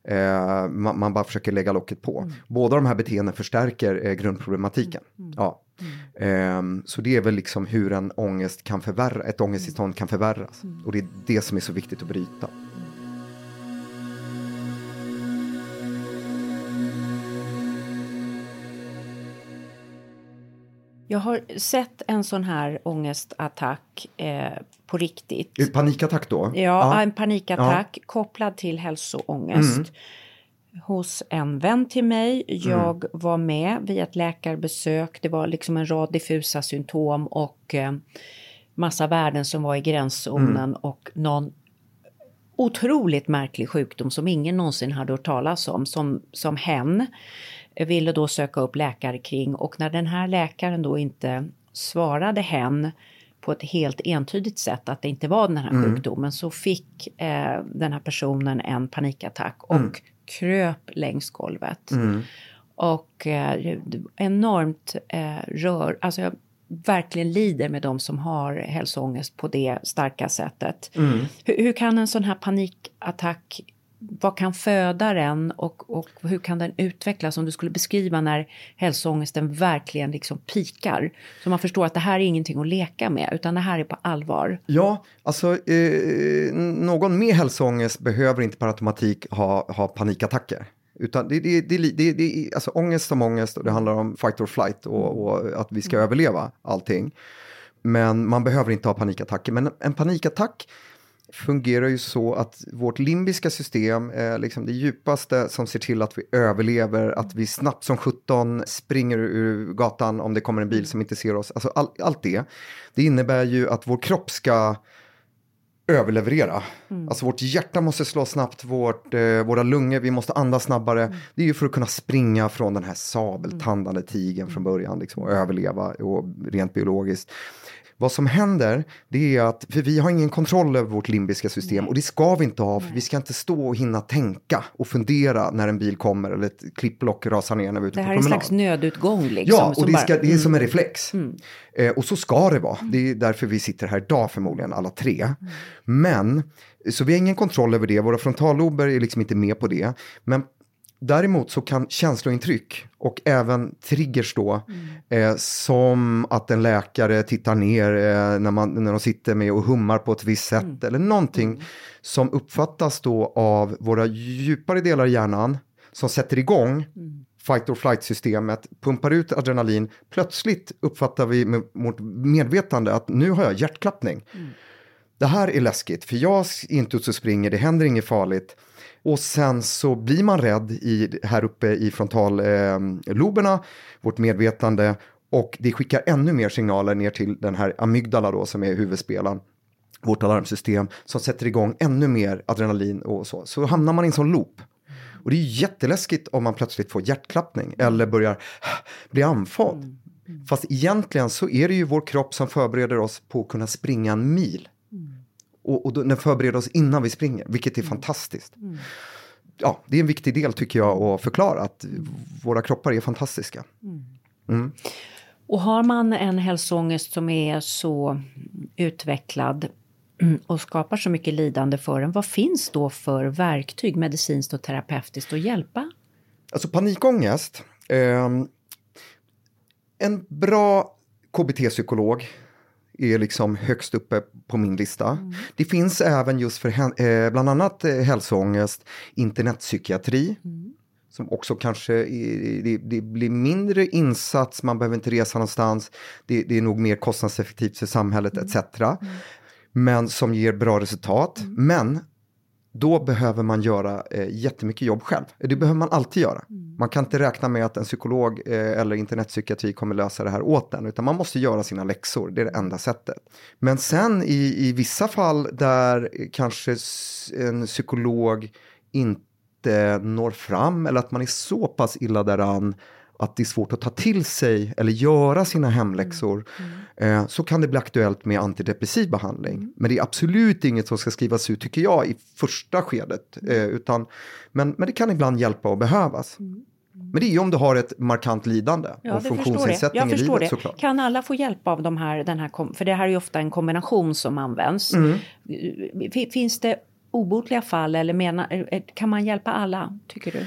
Mm. Man, man, bara försöker lägga locket på. Mm. Båda de här beteenden förstärker grundproblematiken. Mm. Mm. Um, så det är väl liksom hur en ångest kan förvärra, ett ångesttillstånd kan förvärras. Och det är det som är så viktigt att bryta. Jag har sett en sån här ångestattack eh, på riktigt. En panikattack då? Ja, ja. en panikattack ja. kopplad till hälsoångest. Mm. Hos en vän till mig. Jag mm. var med vid ett läkarbesök. Det var liksom en rad diffusa symptom och eh, massa värden som var i gränszonen mm. och någon otroligt märklig sjukdom som ingen någonsin hade hört talas om, som, som hen ville då söka upp läkare kring och när den här läkaren då inte svarade hen på ett helt entydigt sätt att det inte var den här mm. sjukdomen så fick eh, den här personen en panikattack och mm. kröp längs golvet. Mm. Och eh, enormt eh, rör, alltså jag verkligen lider med de som har hälsoångest på det starka sättet. Mm. Hur, hur, kan en sån här panikattack vad kan föda den och, och hur kan den utvecklas om du skulle beskriva när hälsoångesten verkligen liksom pikar? Så man förstår att det här är ingenting att leka med utan det här är på allvar. Ja, alltså eh, någon med hälsoångest behöver inte per automatik ha, ha panikattacker. Utan det, det, det, det, det, alltså ångest som ångest och det handlar om fight or flight och, och att vi ska mm. överleva allting. Men man behöver inte ha panikattacker. Men en panikattack fungerar ju så att vårt limbiska system är liksom det djupaste som ser till att vi överlever, att vi snabbt som 17 springer ur gatan om det kommer en bil som inte ser oss. Alltså all, allt det. Det innebär ju att vår kropp ska överleverera. Mm. Alltså vårt hjärta måste slå snabbt, vårt, eh, våra lungor, vi måste andas snabbare. Mm. Det är ju för att kunna springa från den här sabeltandande tigen från början liksom, och överleva och rent biologiskt. Vad som händer, det är att, för vi har ingen kontroll över vårt limbiska system och det ska vi inte ha, för vi ska inte stå och hinna tänka och fundera när en bil kommer eller ett klippblock rasar ner när vi är ute på promenad. Det här är en slags nödutgång liksom. Ja, och det, ska, det är som en mm. reflex. Mm. Eh, och så ska det vara. Det är därför vi sitter här idag förmodligen, alla tre. Mm. Men, så vi har ingen kontroll över det, våra frontallober är liksom inte med på det. Men Däremot så kan känslointryck och även triggers då, mm. eh, som att en läkare tittar ner eh, när, man, när de sitter med och hummar på ett visst sätt mm. eller någonting mm. som uppfattas då av våra djupare delar i hjärnan som sätter igång mm. fight or flight systemet, pumpar ut adrenalin, plötsligt uppfattar vi med vårt medvetande att nu har jag hjärtklappning. Mm. Det här är läskigt, för jag är inte ute och springer, det händer inget farligt. Och sen så blir man rädd i, här uppe i frontalloberna, eh, vårt medvetande, och det skickar ännu mer signaler ner till den här amygdala då som är huvudspelaren vårt alarmsystem som sätter igång ännu mer adrenalin och så. Så hamnar man i en sån loop. Och det är jätteläskigt om man plötsligt får hjärtklappning eller börjar bli andfådd. Mm. Fast egentligen så är det ju vår kropp som förbereder oss på att kunna springa en mil. Och, och då, den förbereder oss innan vi springer, vilket är mm. fantastiskt. Mm. Ja, det är en viktig del tycker jag att förklara att våra kroppar är fantastiska. Mm. mm. Och har man en hälsoångest som är så utvecklad och skapar så mycket lidande för en, vad finns då för verktyg medicinskt och terapeutiskt att hjälpa? Alltså panikångest, eh, en bra KBT-psykolog är liksom högst uppe på min lista. Mm. Det finns även just för eh, bland annat eh, hälsoångest, internetpsykiatri. Mm. Som också kanske är, det, det, blir mindre insats, man behöver inte resa någonstans. Det, det är nog mer kostnadseffektivt för samhället mm. etc. Mm. Men som ger bra resultat. Mm. Men då behöver man göra eh, jättemycket jobb själv. Det behöver man alltid göra. Mm. Man kan inte räkna med att en psykolog eh, eller internetpsykiatri kommer lösa det här åt en, utan man måste göra sina läxor, det är det enda sättet. Men sen i, i vissa fall där kanske en psykolog inte når fram eller att man är så pass illa däran att det är svårt att ta till sig eller göra sina hemläxor mm. Mm. Eh, så kan det bli aktuellt med antidepressiv behandling. Mm. Men det är absolut inget som ska skrivas ut tycker jag i första skedet. Mm. Eh, utan, men, men det kan ibland hjälpa och behövas. Mm. Men det är ju om du har ett markant lidande ja, och funktionsnedsättning i livet det. såklart. Kan alla få hjälp av de här, den här, för det här är ju ofta en kombination som används. Mm. Finns det obotliga fall eller menar, eh, kan man hjälpa alla, tycker du?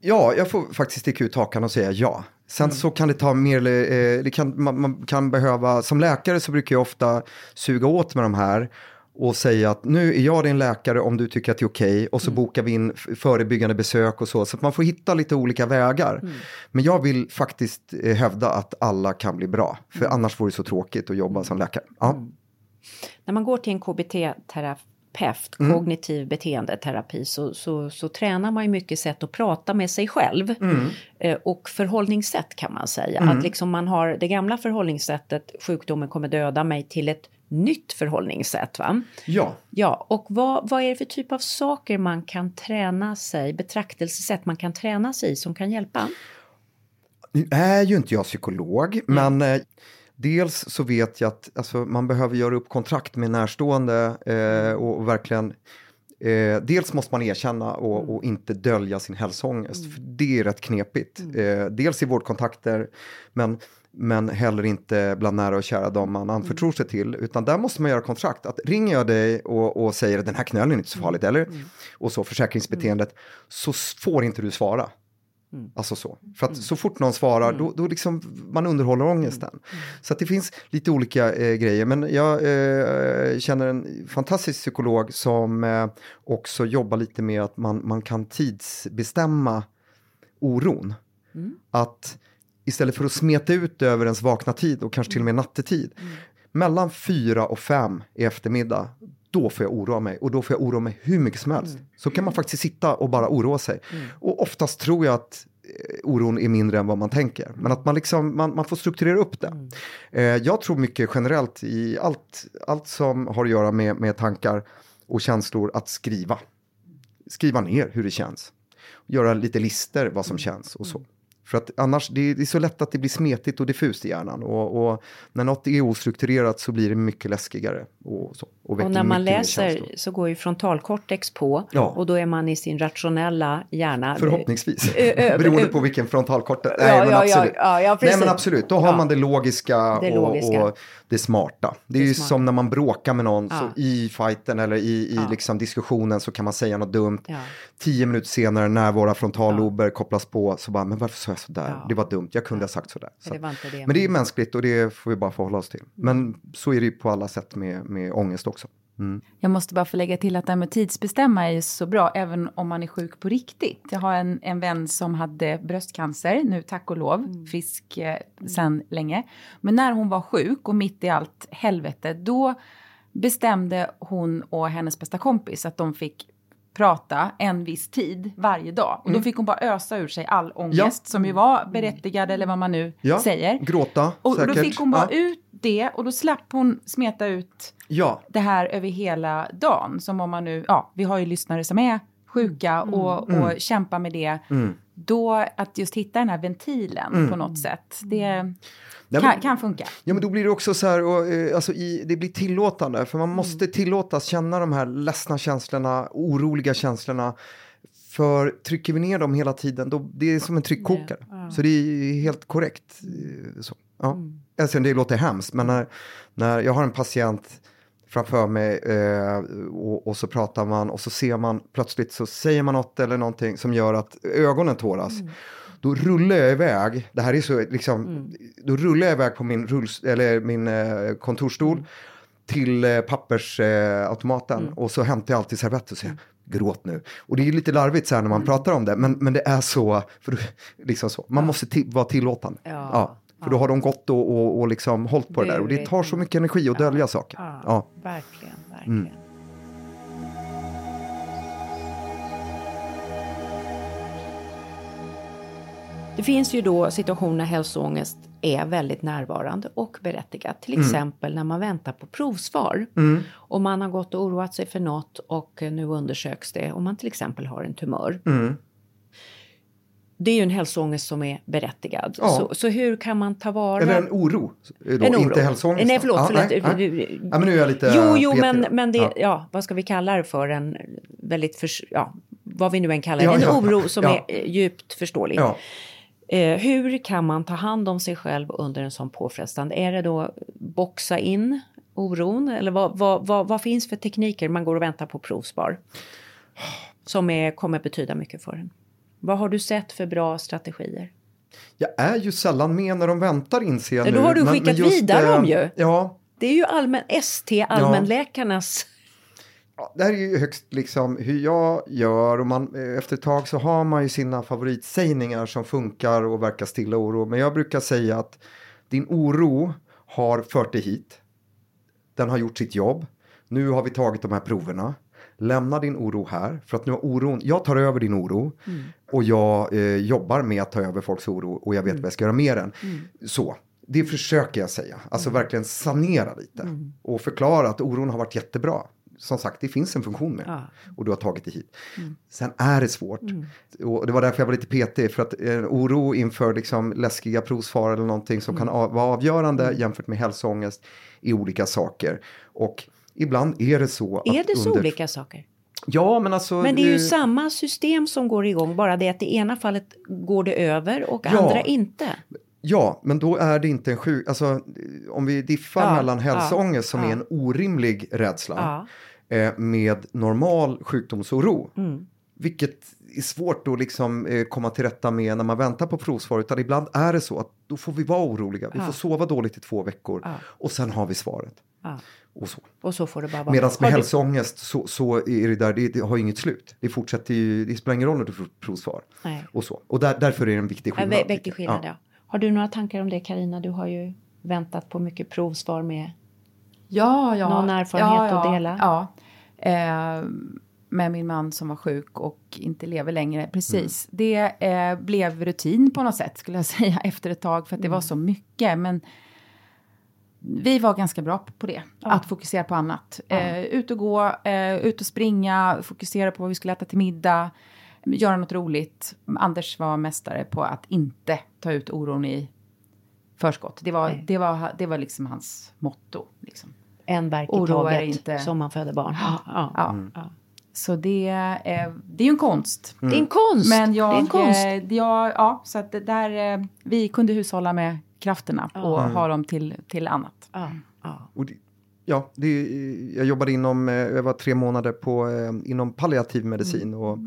Ja, jag får faktiskt sticka ut hakan och säga ja. Sen mm. så kan det ta mer, eh, det kan, man, man, kan behöva, som läkare så brukar jag ofta suga åt med de här och säga att nu är jag din läkare om du tycker att det är okej okay, och så mm. bokar vi in förebyggande besök och så. Så att man får hitta lite olika vägar. Mm. Men jag vill faktiskt eh, hävda att alla kan bli bra, för mm. annars vore det så tråkigt att jobba som läkare. Ja. Mm. När man går till en KBT-terapeut terapeut, mm. kognitiv beteendeterapi, så, så, så tränar man ju mycket sätt att prata med sig själv. Mm. Eh, och förhållningssätt kan man säga. Mm. Att liksom man har det gamla förhållningssättet, sjukdomen kommer döda mig, till ett nytt förhållningssätt. Va? Ja. ja och vad, vad är det för typ av saker man kan träna sig, betraktelsesätt man kan träna sig i som kan hjälpa? Nu är ju inte jag psykolog, men eh, Dels så vet jag att alltså, man behöver göra upp kontrakt med närstående eh, och, och, verkligen eh, Dels måste man erkänna och, mm. och inte dölja sin hälsoångest, mm. för det är rätt knepigt. Mm. Eh, dels i vårdkontakter, men, men heller inte bland nära och kära de man anförtror mm. sig till, utan där måste man göra kontrakt. Att ringer jag dig och, och säger att den här knölen är inte så farligt, eller? Mm. Och så försäkringsbeteendet, så får inte du svara. Mm. Alltså så. För att mm. så fort någon svarar, mm. då, då liksom man underhåller ångesten. Mm. mm. Så det finns lite olika eh, grejer. Men jag eh, känner en fantastisk psykolog som eh, också jobbar lite med att man, man kan tidsbestämma oron. Mm. Att istället för att smeta ut över ens vakna tid och kanske till och med nattetid. Mellan fyra och fem i eftermiddag, då får jag oroa mig och då får jag oroa mig hur mycket som helst. Så kan man faktiskt sitta och bara oroa sig. Och oftast tror jag att eh, oron är mindre än vad man tänker. Men att man, liksom, man, man får strukturera upp det. Eh, jag tror mycket generellt i allt, allt som har att göra med, med tankar och känslor att skriva. Skriva ner hur det känns. Göra lite lister vad som känns och så. För att annars, det är, det är så lätt att det blir smetigt och diffust i hjärnan. Och, och när något är ostrukturerat så blir det mycket läskigare. Och, så, och, Och när man läser så går ju frontalkortex på Ja. och då är man i sin rationella hjärna. Förhoppningsvis. Beroende på vilken frontalkortet. Ja, Nej, men ja, ja, absolut. ja, ja, Nej, men absolut. Då har man det logiska, Det logiska. Och det smarta. Det är, Det ju smarta. som när man bråkar med någon Ja. så i fighten eller i, i Ja. liksom diskussionen så kan man säga något dumt. Ja. Tio minuter senare när våra frontallober kopplas på så bara, men varför sa jag sådär? Det var dumt, jag kunde ha sagt sådär. Så det det Men det är mänskligt och det får vi bara förhålla oss till. Men så är det ju på alla sätt med, med ångest också. Mm. Jag måste bara få lägga till att det här med tidsbestämma är ju så bra, även om man är sjuk på riktigt. Jag har en, en vän som hade bröstcancer, nu tack och lov, frisk eh, sen länge. Men när hon var sjuk och mitt i allt helvete, då bestämde hon och hennes bästa kompis att de fick prata en viss tid varje dag. Och då fick hon bara ösa ur sig all ångest som ju var berättigad eller vad man nu Ja, säger. gråta Och säkert. då fick hon bara ja. ut det och då slapp hon smeta ut Ja, det här över hela dagen. Som om man nu, ja, vi har ju lyssnare som är sjuka och, och kämpar med det. Mm. Då att just hitta den här ventilen på något sätt, det Nej, kan, men- kan funka. Ja men då blir det också så här, och, eh, alltså i, det blir tillåtande. För man måste tillåtas känna de här ledsna känslorna, oroliga känslorna. För trycker vi ner dem hela tiden, då, det är som en tryckkokare. Så det är helt korrekt. eh, Så, ja. Alltså, det låter hemskt, men när, när jag har en patient framför mig eh, och, och så pratar man och så ser man plötsligt så säger man något eller någonting som gör att ögonen tåras. Då rullar jag iväg, det här är så liksom, då rullar jag iväg på min, rulls, eller min eh, kontorsstol till eh, pappersautomaten och så hämtar jag alltid servetter och säger gråt nu. Och det är lite larvigt så här när man pratar om det, men, men det är så, för, liksom så. man måste vara tillåtande. Ja. För då har de gått och, och, och liksom hållit på det där och det tar så mycket energi att dölja saker. Ja, verkligen, verkligen. Det finns ju då situationer när hälsoångest är väldigt närvarande och berättigat. Till exempel när man väntar på provsvar. Och man har gått och oroat sig för något och nu undersöks det om man till exempel har en tumör. Det är ju en hälsoångest som är berättigad. Ja. Så, så hur kan man ta vara... Eller en oro. Då, En oro. Inte hälsoångest. Nej, förlåt. Ja, förlåt. nej, nej. Du- Ja, men nu är jag lite Jo, jo, men, då. men det, ja. Ja. vad ska vi kalla det för? En väldigt, förs- ja, vad vi nu än kallar det. En oro som är eh, djupt förståelig. Eh, hur kan man ta hand om sig själv under en sån påfrestande? Är det då boxa in oron? Eller vad, vad, vad, vad finns för tekniker man går och väntar på provsvar? Som är, kommer betyda mycket för en. Vad har du sett för bra strategier? Jag är ju sällan med när de väntar inser jag Ja, nu. då har du skickat vidare dem ju. Ja, Det är ju allmän, ST, allmänläkarnas... Ja, det här är ju högst liksom hur jag gör och man, eh, efter ett tag så har man ju sina favoritsägningar som funkar och verkar stilla oro. Men jag brukar säga att din oro har fört dig hit. Den har gjort sitt jobb. Nu har vi tagit de här proverna. Lämna din oro här för att nu har oron, jag tar över din oro och jag eh, jobbar med att ta över folks oro och jag vet vad jag ska göra med den. Så, det försöker jag säga, alltså verkligen sanera lite och förklara att oron har varit jättebra. Som sagt, det finns en funktion med Ja. och du har tagit dig hit. Sen är det svårt. Och det var därför jag var lite petig, för att en oro inför liksom läskiga provsvar eller någonting som kan av, vara avgörande jämfört med hälsoångest i olika saker. Och ibland är det så Är det så under... olika saker? Ja, men alltså... Men det är ju eh, samma system som går igång, bara det att i ena fallet går det över och Ja. andra inte. Ja, men då är det inte en sjuk... Alltså, eh, om vi diffar Ja, mellan hälsoångest som är en orimlig rädsla eh, med normal sjukdomsoro. Mm. Vilket är svårt att liksom, eh, komma till rätta med när man väntar på provsvar. Utan ibland är det så att då får vi vara oroliga. Vi Ja. får sova dåligt i två veckor. Ja. Och sen har vi svaret. Ja. Och så. Och så får det bara vara. Medan med hälsoångest så, så är det där, det, det har inget slut. Det fortsätter ju, det spelar ingen roll när du får provsvar. Nej. Och så. Och där, därför är det en viktig Ja, skillnad. vä- Viktig skillnad, jag. ja. Har du några tankar om det Karina? Du har ju väntat på mycket provsvar med Ja, ja. Någon erfarenhet att dela? Ja. Eh, med min man som var sjuk och inte lever längre. Precis. Mm. Det eh, blev rutin på något sätt skulle jag säga efter ett tag för att det Mm. var så mycket. Men vi var ganska bra på det, att fokusera på annat. Eh, ut och gå, eh, ut och springa, fokusera på vad vi skulle äta till middag, göra något roligt. Anders var mästare på att inte ta ut oron i förskott. Det var, Nej. det var, det var liksom hans motto. Liksom. En verk i Oroa taget inte. som man föder barn. Ja, ja, Ja. ja. Så det, är- det är ju en konst. Det är en konst. Men jag, det är en konst. eh, jag, ja, så att där, eh, vi kunde hushålla med krafterna och Mm. ha dem till, till annat. Ja, ja. Och det, ja, det, jag jobbade inom, eh, jag var tre månader på, eh, inom palliativ medicin och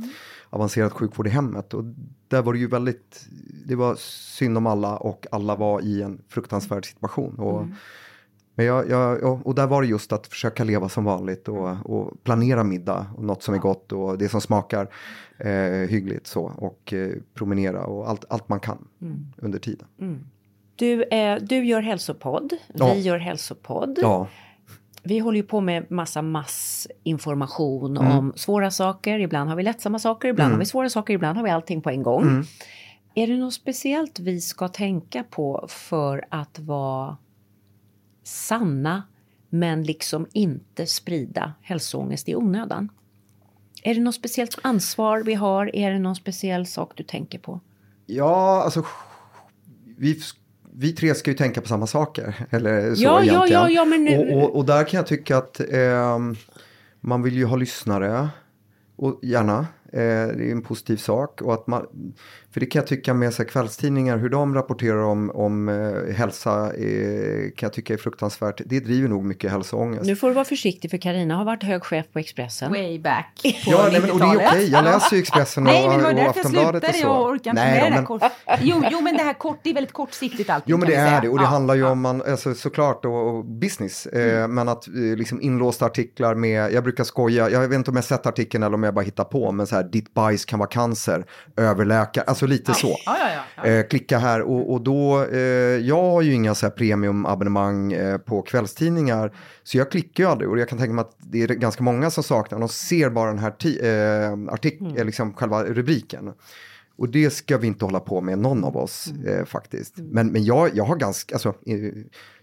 avancerad sjukvård i hemmet. Och där var det ju väldigt, det var synd om alla och alla var i en fruktansvärd situation. Och, Men jag, jag, ja, och där var det just att försöka leva som vanligt och, och planera middag och något som är gott och det som smakar eh, hyggligt så och eh, promenera och allt, allt man kan under tiden. Du, eh, du gör hälsopodd, Ja. vi gör hälsopodd. Ja, Vi håller ju på med massa massinformation Mm. om svåra saker. Ibland har vi lättsamma saker, ibland har vi svåra saker, ibland har vi allting på en gång. Mm. Är det något speciellt vi ska tänka på för att vara sanna men liksom inte sprida hälsoångest i onödan? Är det något speciellt ansvar vi har? Är det någon speciell sak du tänker på? Ja, alltså vi, vi tre ska ju tänka på samma saker. Eller så Ja, egentligen. ja, ja, men nu- och, och, och där kan jag tycka att ehm, man vill ju ha lyssnare. Och gärna, eh, det är en positiv sak. Och att man, för det kan jag tycka med så här, kvällstidningar, hur de rapporterar om, om eh, hälsa eh, kan jag tycka är fruktansvärt. Det driver nog mycket hälsoångest. Nu får du vara försiktig för Karina har varit hög chef på Expressen. Way back på Ja, nej, men, och det är 90-talet. okej. Jag läser ju Expressen och, Nej, men det var och Aftonbladet och så. Jag orkar inte Nej, med då, det men- kort. Jo, jo, men det här kort, det är väldigt kortsiktigt allting. Jo men det är det och det Ja, handlar ju ja. om man, alltså, såklart då, och business. Eh, Mm. men att eh, liksom inlåsta artiklar med, jag brukar skoja, jag vet inte om jag sett artikeln eller om jag bara hittar på, men så här, ditt bajs kan vara cancer, överläkare, alltså lite så. Ja, ja, ja, ja. Eh, klicka här och, och då, eh, jag har ju inga så här premiumabonnemang eh, på kvällstidningar. Så jag klickar ju aldrig och jag kan tänka mig att det är ganska många som saknar, de ser bara den här eh, artik- eh, liksom själva rubriken. Och det ska vi inte hålla på med, någon av oss eh, faktiskt. Men, men jag, jag har ganska, alltså, eh,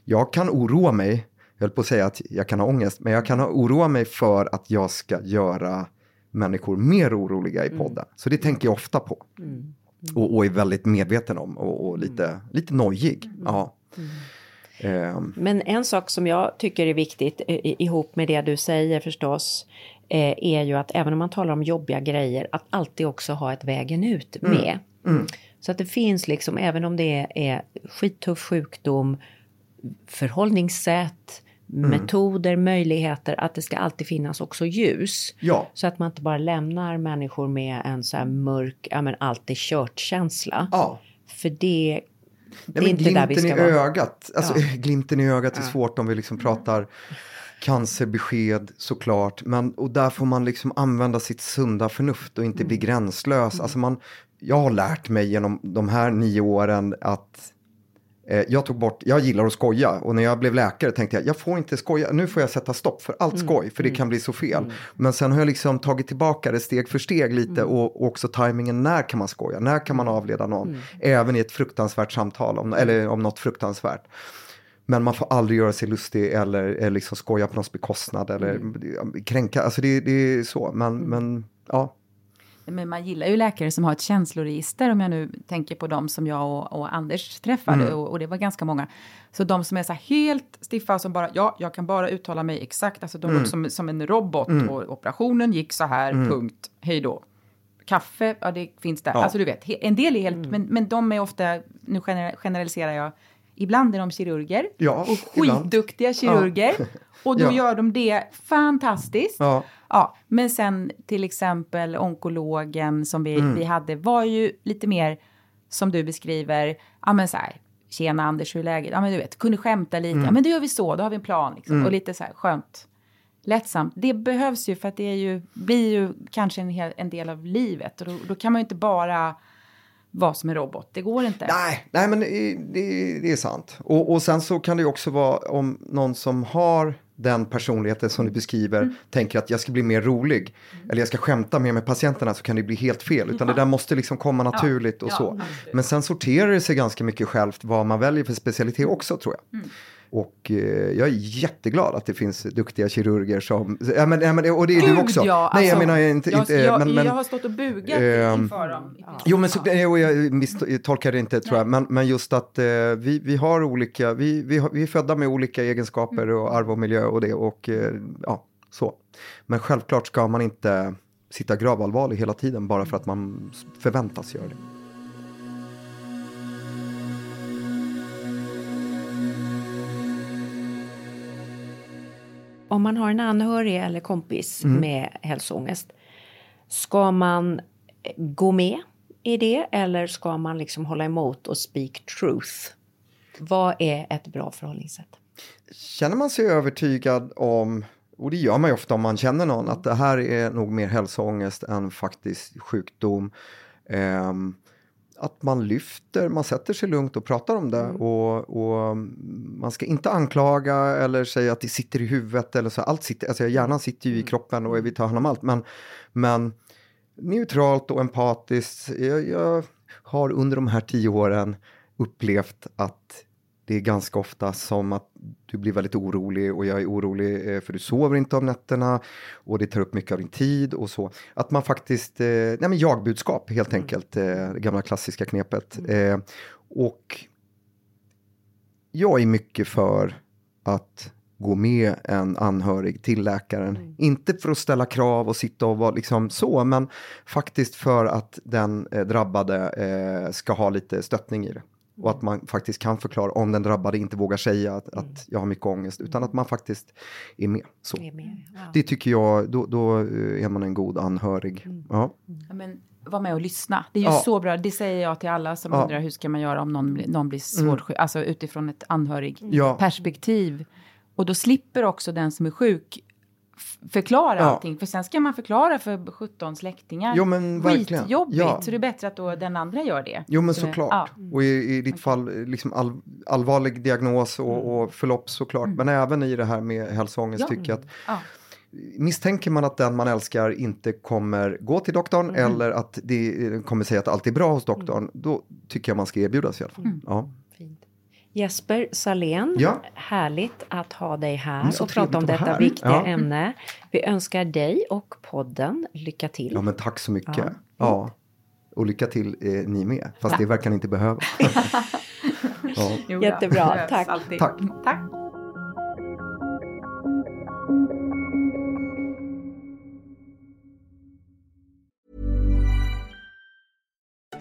jag kan oroa mig, jag höll på att säga att jag kan ha ångest, men jag kan ha oroa mig för att jag ska göra människor mer oroliga i podden. Så det tänker jag ofta på. Och, och är väldigt medveten om och, och lite, lite nojig. Ja. Ehm, Men en sak som jag tycker är viktigt eh, ihop med det du säger förstås eh, är ju att även om man talar om jobbiga grejer att alltid också ha ett vägen ut med. Så att det finns liksom, även om det är skittuff sjukdom, förhållningssätt, metoder, möjligheter, att det ska alltid finnas också ljus. ja, Så att man inte bara lämnar människor med en så här mörk, ja men allt är kört-känsla. ja. För det, det Nej, är men inte där vi glimten i ögat, alltså glimten i ögat är svårt om vi liksom pratar cancerbesked såklart. Men, och där får man liksom använda sitt sunda förnuft och inte bli gränslös. Alltså man, jag har lärt mig genom de här nio åren att jag tog bort, jag gillar att skoja. Och när jag blev läkare tänkte jag, jag får inte skoja, nu får jag sätta stopp för allt skoj för det kan bli så fel. Men sen har jag liksom tagit tillbaka det steg för steg lite och, och också tajmingen, när kan man skoja, när kan man avleda någon, även i ett fruktansvärt samtal, om, eller om något fruktansvärt. Men man får aldrig göra sig lustig eller, eller liksom skoja på någons bekostnad eller kränka, alltså det, det är så, men, men ja. Men man gillar ju läkare som har ett känsloregister, om jag nu tänker på dem som jag och, och Anders träffade, Mm. och, och det var ganska många. Så de som är så här helt stiffa, som bara, ja, jag kan bara uttala mig exakt, alltså de Mm. låter som, som en robot, och operationen gick så här, punkt, hej då. Kaffe, ja det finns där. Ja. Alltså du vet, en del är helt, men, men de är ofta, nu gener- generaliserar jag, ibland är de kirurger, Ja, och ibland. skitduktiga kirurger, och då Ja. gör de det fantastiskt. Ja. Ja, men sen till exempel onkologen som vi, Mm. vi hade var ju lite mer som du beskriver, ja men så här, tjena Anders hur är läget? Ja men du vet, kunde skämta lite, Mm. ja men då gör vi så, då har vi en plan liksom. Och lite så här skönt, lättsamt. Det behövs ju för att det är ju, blir ju kanske en, hel, en del av livet och då, då kan man ju inte bara vara som en robot, det går inte. Nej, nej men det, det, det är sant. Och, och sen så kan det ju också vara om någon som har den personligheten som du beskriver tänker att jag ska bli mer rolig eller jag ska skämta mer med patienterna så kan det bli helt fel. Utan det där måste liksom komma naturligt och ja, så. absolut. Men sen sorterar det sig ganska mycket självt vad man väljer för specialitet också tror jag. Och eh, jag är jätteglad att det finns duktiga kirurger som, ja, men, ja, men, och det är du Gud, också. ja, Nej, jag alltså, menar inte, jag, inte jag, men, men, jag har stått och bugat ehm, inför dem. Jo, men så, eh, och jag misstolkar det inte tror jag, men, men just att eh, vi, vi har olika, vi, vi, har, vi är födda med olika egenskaper och arv och miljö och det och eh, ja, så. Men självklart ska man inte sitta gravallvarlig hela tiden bara för att man förväntas göra det. Om man har en anhörig eller kompis med hälsoångest, ska man eh, gå med i det eller ska man liksom hålla emot och speak truth? Vad är ett bra förhållningssätt? Känner man sig övertygad om, och det gör man ju ofta om man känner någon, att det här är nog mer hälsoångest än faktisk sjukdom. ehm, att man lyfter, man sätter sig lugnt och pratar om det och, och man ska inte anklaga eller säga att det sitter i huvudet eller så. Allt sitter, alltså hjärnan sitter ju i kroppen och vi tar hand om allt. Men, men neutralt och empatiskt. Jag, jag har under de här tio åren upplevt att det är ganska ofta som att du blir väldigt orolig och jag är orolig eh, för du sover inte om nätterna och det tar upp mycket av din tid och så. Att man faktiskt, eh, nej men jag-budskap helt enkelt, eh, det gamla klassiska knepet. Eh, och jag är mycket för att gå med en anhörig till läkaren. Inte för att ställa krav och sitta och vara liksom så, men faktiskt för att den eh, drabbade eh, ska ha lite stöttning i det. Och att man faktiskt kan förklara om den drabbade inte vågar säga att, att jag har mycket ångest, utan att man faktiskt är med. Så. Det är med, ja. Det tycker jag, då, då eh, är man en god anhörig. Ja. Ja, men, var med och lyssna. Det är ju Ja. så bra. Det säger jag till alla som Ja. Mm. undrar hur ska man göra om någon, blir- någon blir svårt sjuk. Alltså utifrån ett Ja. anhörigperspektiv. Och då slipper också den som är sjuk förklara Ja. allting. För sen ska man förklara för 17 släktingar. Jo, men verkligen. Skitjobbigt. Ja. Så det är bättre att då den andra gör det. Jo men såklart. Ja. Och i, i ditt fall eh, liksom all, allvarlig diagnos och, och förlopp såklart. Men även i det här med hälsoångest Ja. tycker jag att Ja. misstänker man att den man älskar inte kommer gå till doktorn eller att det eh, kommer säga att allt är bra hos doktorn, då tycker jag man ska erbjudas i alla fall. Ja. Jesper Salén, Ja. härligt att ha dig här Mm, och prata om detta här. viktiga Ja. ämne. Vi önskar dig och podden lycka till. ja men tack så mycket. Ja. Ja. Och lycka till eh, ni med, fast det verkar ni inte behöva. Jättebra, tack. Tack. tack.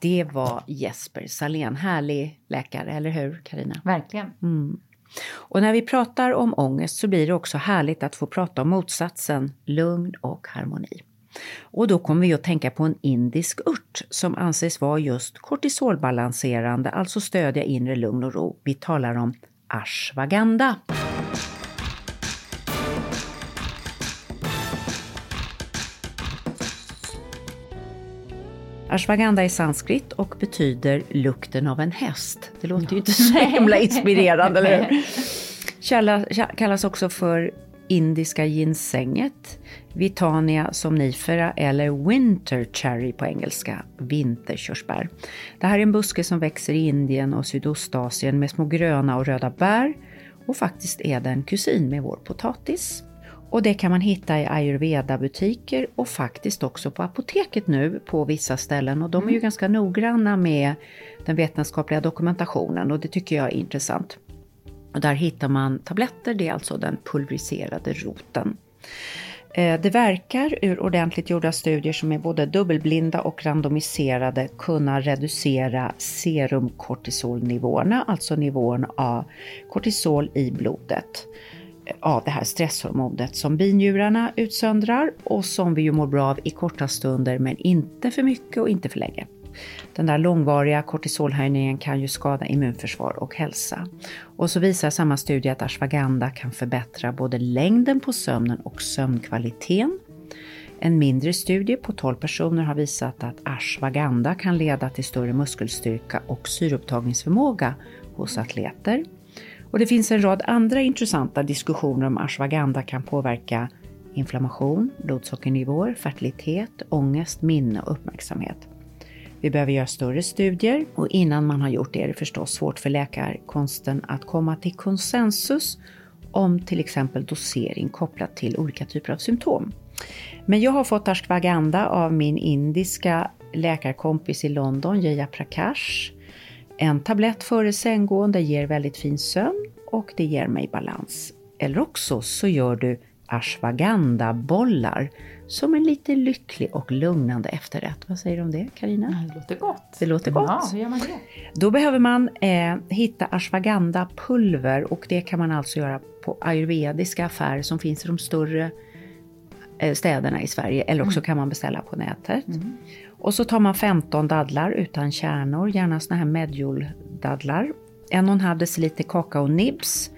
Det var Jesper Salén, härlig läkare, eller hur Karina? Verkligen. Mm. Och när vi pratar om ångest så blir det också härligt att få prata om motsatsen, lugn och harmoni. Och då kommer vi att tänka på en indisk ört som anses vara just kortisolbalanserande, alltså stödja inre lugn och ro. Vi talar om ashwagandha. Ashwagandha är sanskrit och betyder lukten av en häst. Det låter ju inte så himla inspirerande, eller hur? Kallas också för indiska ginsänget, Vitania somnifera eller winter cherry på engelska, vinterkörsbär. Det här är en buske som växer i Indien och Sydostasien med små gröna och röda bär och faktiskt är den kusin med vår potatis. Och det kan man hitta i ayurveda-butiker och faktiskt också på apoteket nu på vissa ställen. Och de är ju mm. ganska noggranna med den vetenskapliga dokumentationen och det tycker jag är intressant. Och där hittar man tabletter, det är alltså den pulveriserade roten. Eh, det verkar ur ordentligt gjorda studier som är både dubbelblinda och randomiserade kunna reducera serumkortisolnivåerna, alltså nivån av kortisol i blodet av det här stresshormonet som binjurarna utsöndrar och som vi ju mår bra av i korta stunder men inte för mycket och inte för länge. Den där långvariga kortisolhöjningen kan ju skada immunförsvar och hälsa. Och så visar samma studie att ashwagandha kan förbättra både längden på sömnen och sömnkvaliteten. En mindre studie på 12 personer har visat att ashwagandha kan leda till större muskelstyrka och syreupptagningsförmåga hos atleter. Och det finns en rad andra intressanta diskussioner om ashwagandha kan påverka inflammation, blodsockernivåer, fertilitet, ångest, minne och uppmärksamhet. Vi behöver göra större studier och innan man har gjort det är det förstås svårt för läkarkonsten att komma till konsensus om till exempel dosering kopplat till olika typer av symptom. Men jag har fått ashwagandha av min indiska läkarkompis i London, Jaya Prakash. En tablett före sänggående ger väldigt fin sömn och det ger mig balans. Eller också så gör du ashwagandha-bollar som en lite lycklig och lugnande efterrätt. Vad säger du om det Karina? Det låter gott. Det låter gott. Ja, hur gör man det? Då behöver man eh, hitta ashwagandha-pulver och det kan man alltså göra på ayurvediska affärer som finns i de större eh, städerna i Sverige eller också mm. kan man beställa på nätet. Mm. Och så tar man 15 dadlar utan kärnor, gärna såna här medjool-dadlar. En och en halv deciliter kakaonibs,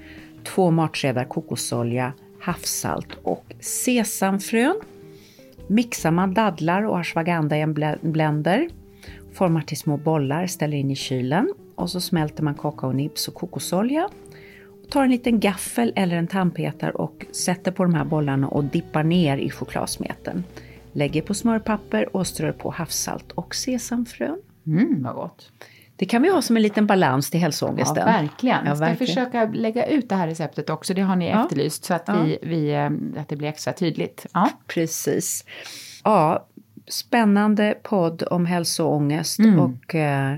två matskedar kokosolja, havssalt och sesamfrön. Mixar man dadlar och ashwagandha i en blender, formar till små bollar, ställer in i kylen och så smälter man kakaonibs och kokosolja. tar en liten gaffel eller en tandpetare och sätter på de här bollarna och dippar ner i chokladsmeten. Lägger på smörpapper och strör på havssalt och sesamfrön. Mm, vad gott! Det kan vi ha som en liten balans till hälsoångesten. Ja, verkligen. Jag ska verkligen. försöka lägga ut det här receptet också, det har ni ja. efterlyst, så att, ja. vi, vi, eh, att det blir extra tydligt. Ja. Precis. Ja, spännande podd om hälsoångest mm. och eh,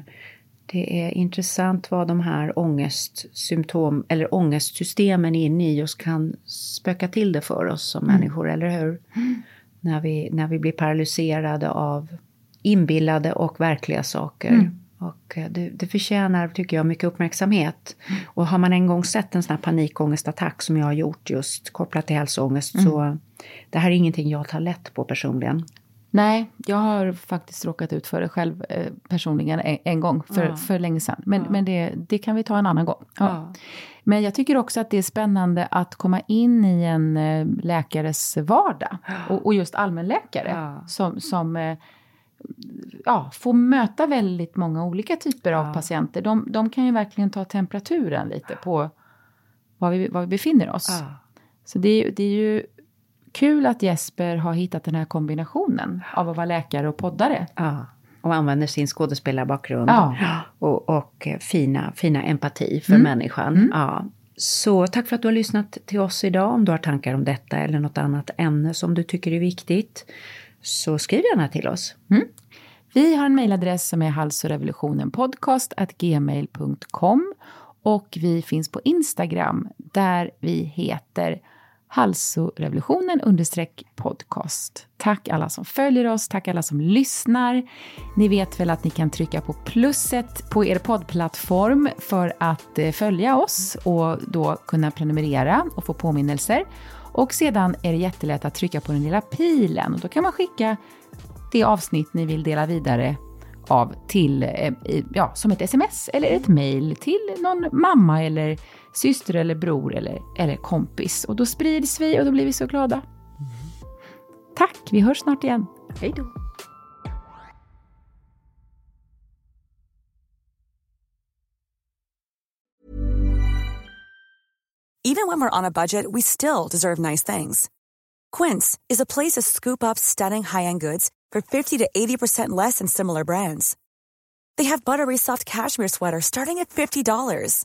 det är intressant vad de här ångestsymptom eller ångestsystemen inne i oss kan spöka till det för oss som mm. människor, eller hur? Mm. När, vi, när vi blir paralyserade av inbillade och verkliga saker. Mm. Och eh, det, det förtjänar, tycker jag, mycket uppmärksamhet. Mm. Och har man en gång sett en sån här panikångestattack som jag har gjort just kopplat till hälsoångest mm. så det här är ingenting jag tar lätt på personligen. Nej, jag har faktiskt råkat ut för det själv eh, personligen en, en, gång för, ja. för länge sedan. Men, ja. men det, det kan vi ta en annan gång. Ja. Men jag tycker också att det är spännande att komma in i en eh, läkares vardag. Och, och just allmänläkare som, som eh, ja, får möta väldigt många olika typer av patienter. De, de, kan ju verkligen ta temperaturen lite på var vi, var vi befinner oss. Så det det är ju kul att Jesper har hittat den här kombinationen av att vara läkare och poddare. Ja, och använder sin skådespelarbakgrund ja. och, och fina, fina empati för mm. människan. Mm. Ja. Så tack för att du har lyssnat till oss idag. Om du har tankar om detta eller något annat ämne som du tycker är viktigt så skriv gärna till oss. Mm. Vi har en mejladress som är halsorevolutionenpodcast.gmail.com och vi finns på Instagram där vi heter halsorevolutionen understreck podcast. Tack alla som följer oss, tack alla som lyssnar. Ni vet väl att ni kan trycka på plusset på er poddplattform för att eh, följa oss och då kunna prenumerera och få påminnelser. Och sedan är det jättelätt att trycka på den lilla pilen och då kan man skicka det avsnitt ni vill dela vidare av till, eh, ja, som ett sms eller ett mail till någon mamma eller syster eller bror eller, eller kompis. Och då sprids vi och då blir vi så glada. Tack, vi hörs snart igen. Hej då! Even when we're on a budget, we still deserve nice things. Quince is a place to scoop up stunning high-end goods for 50 to 80% less than similar brands. They have buttery soft cashmere sweaters starting at $50,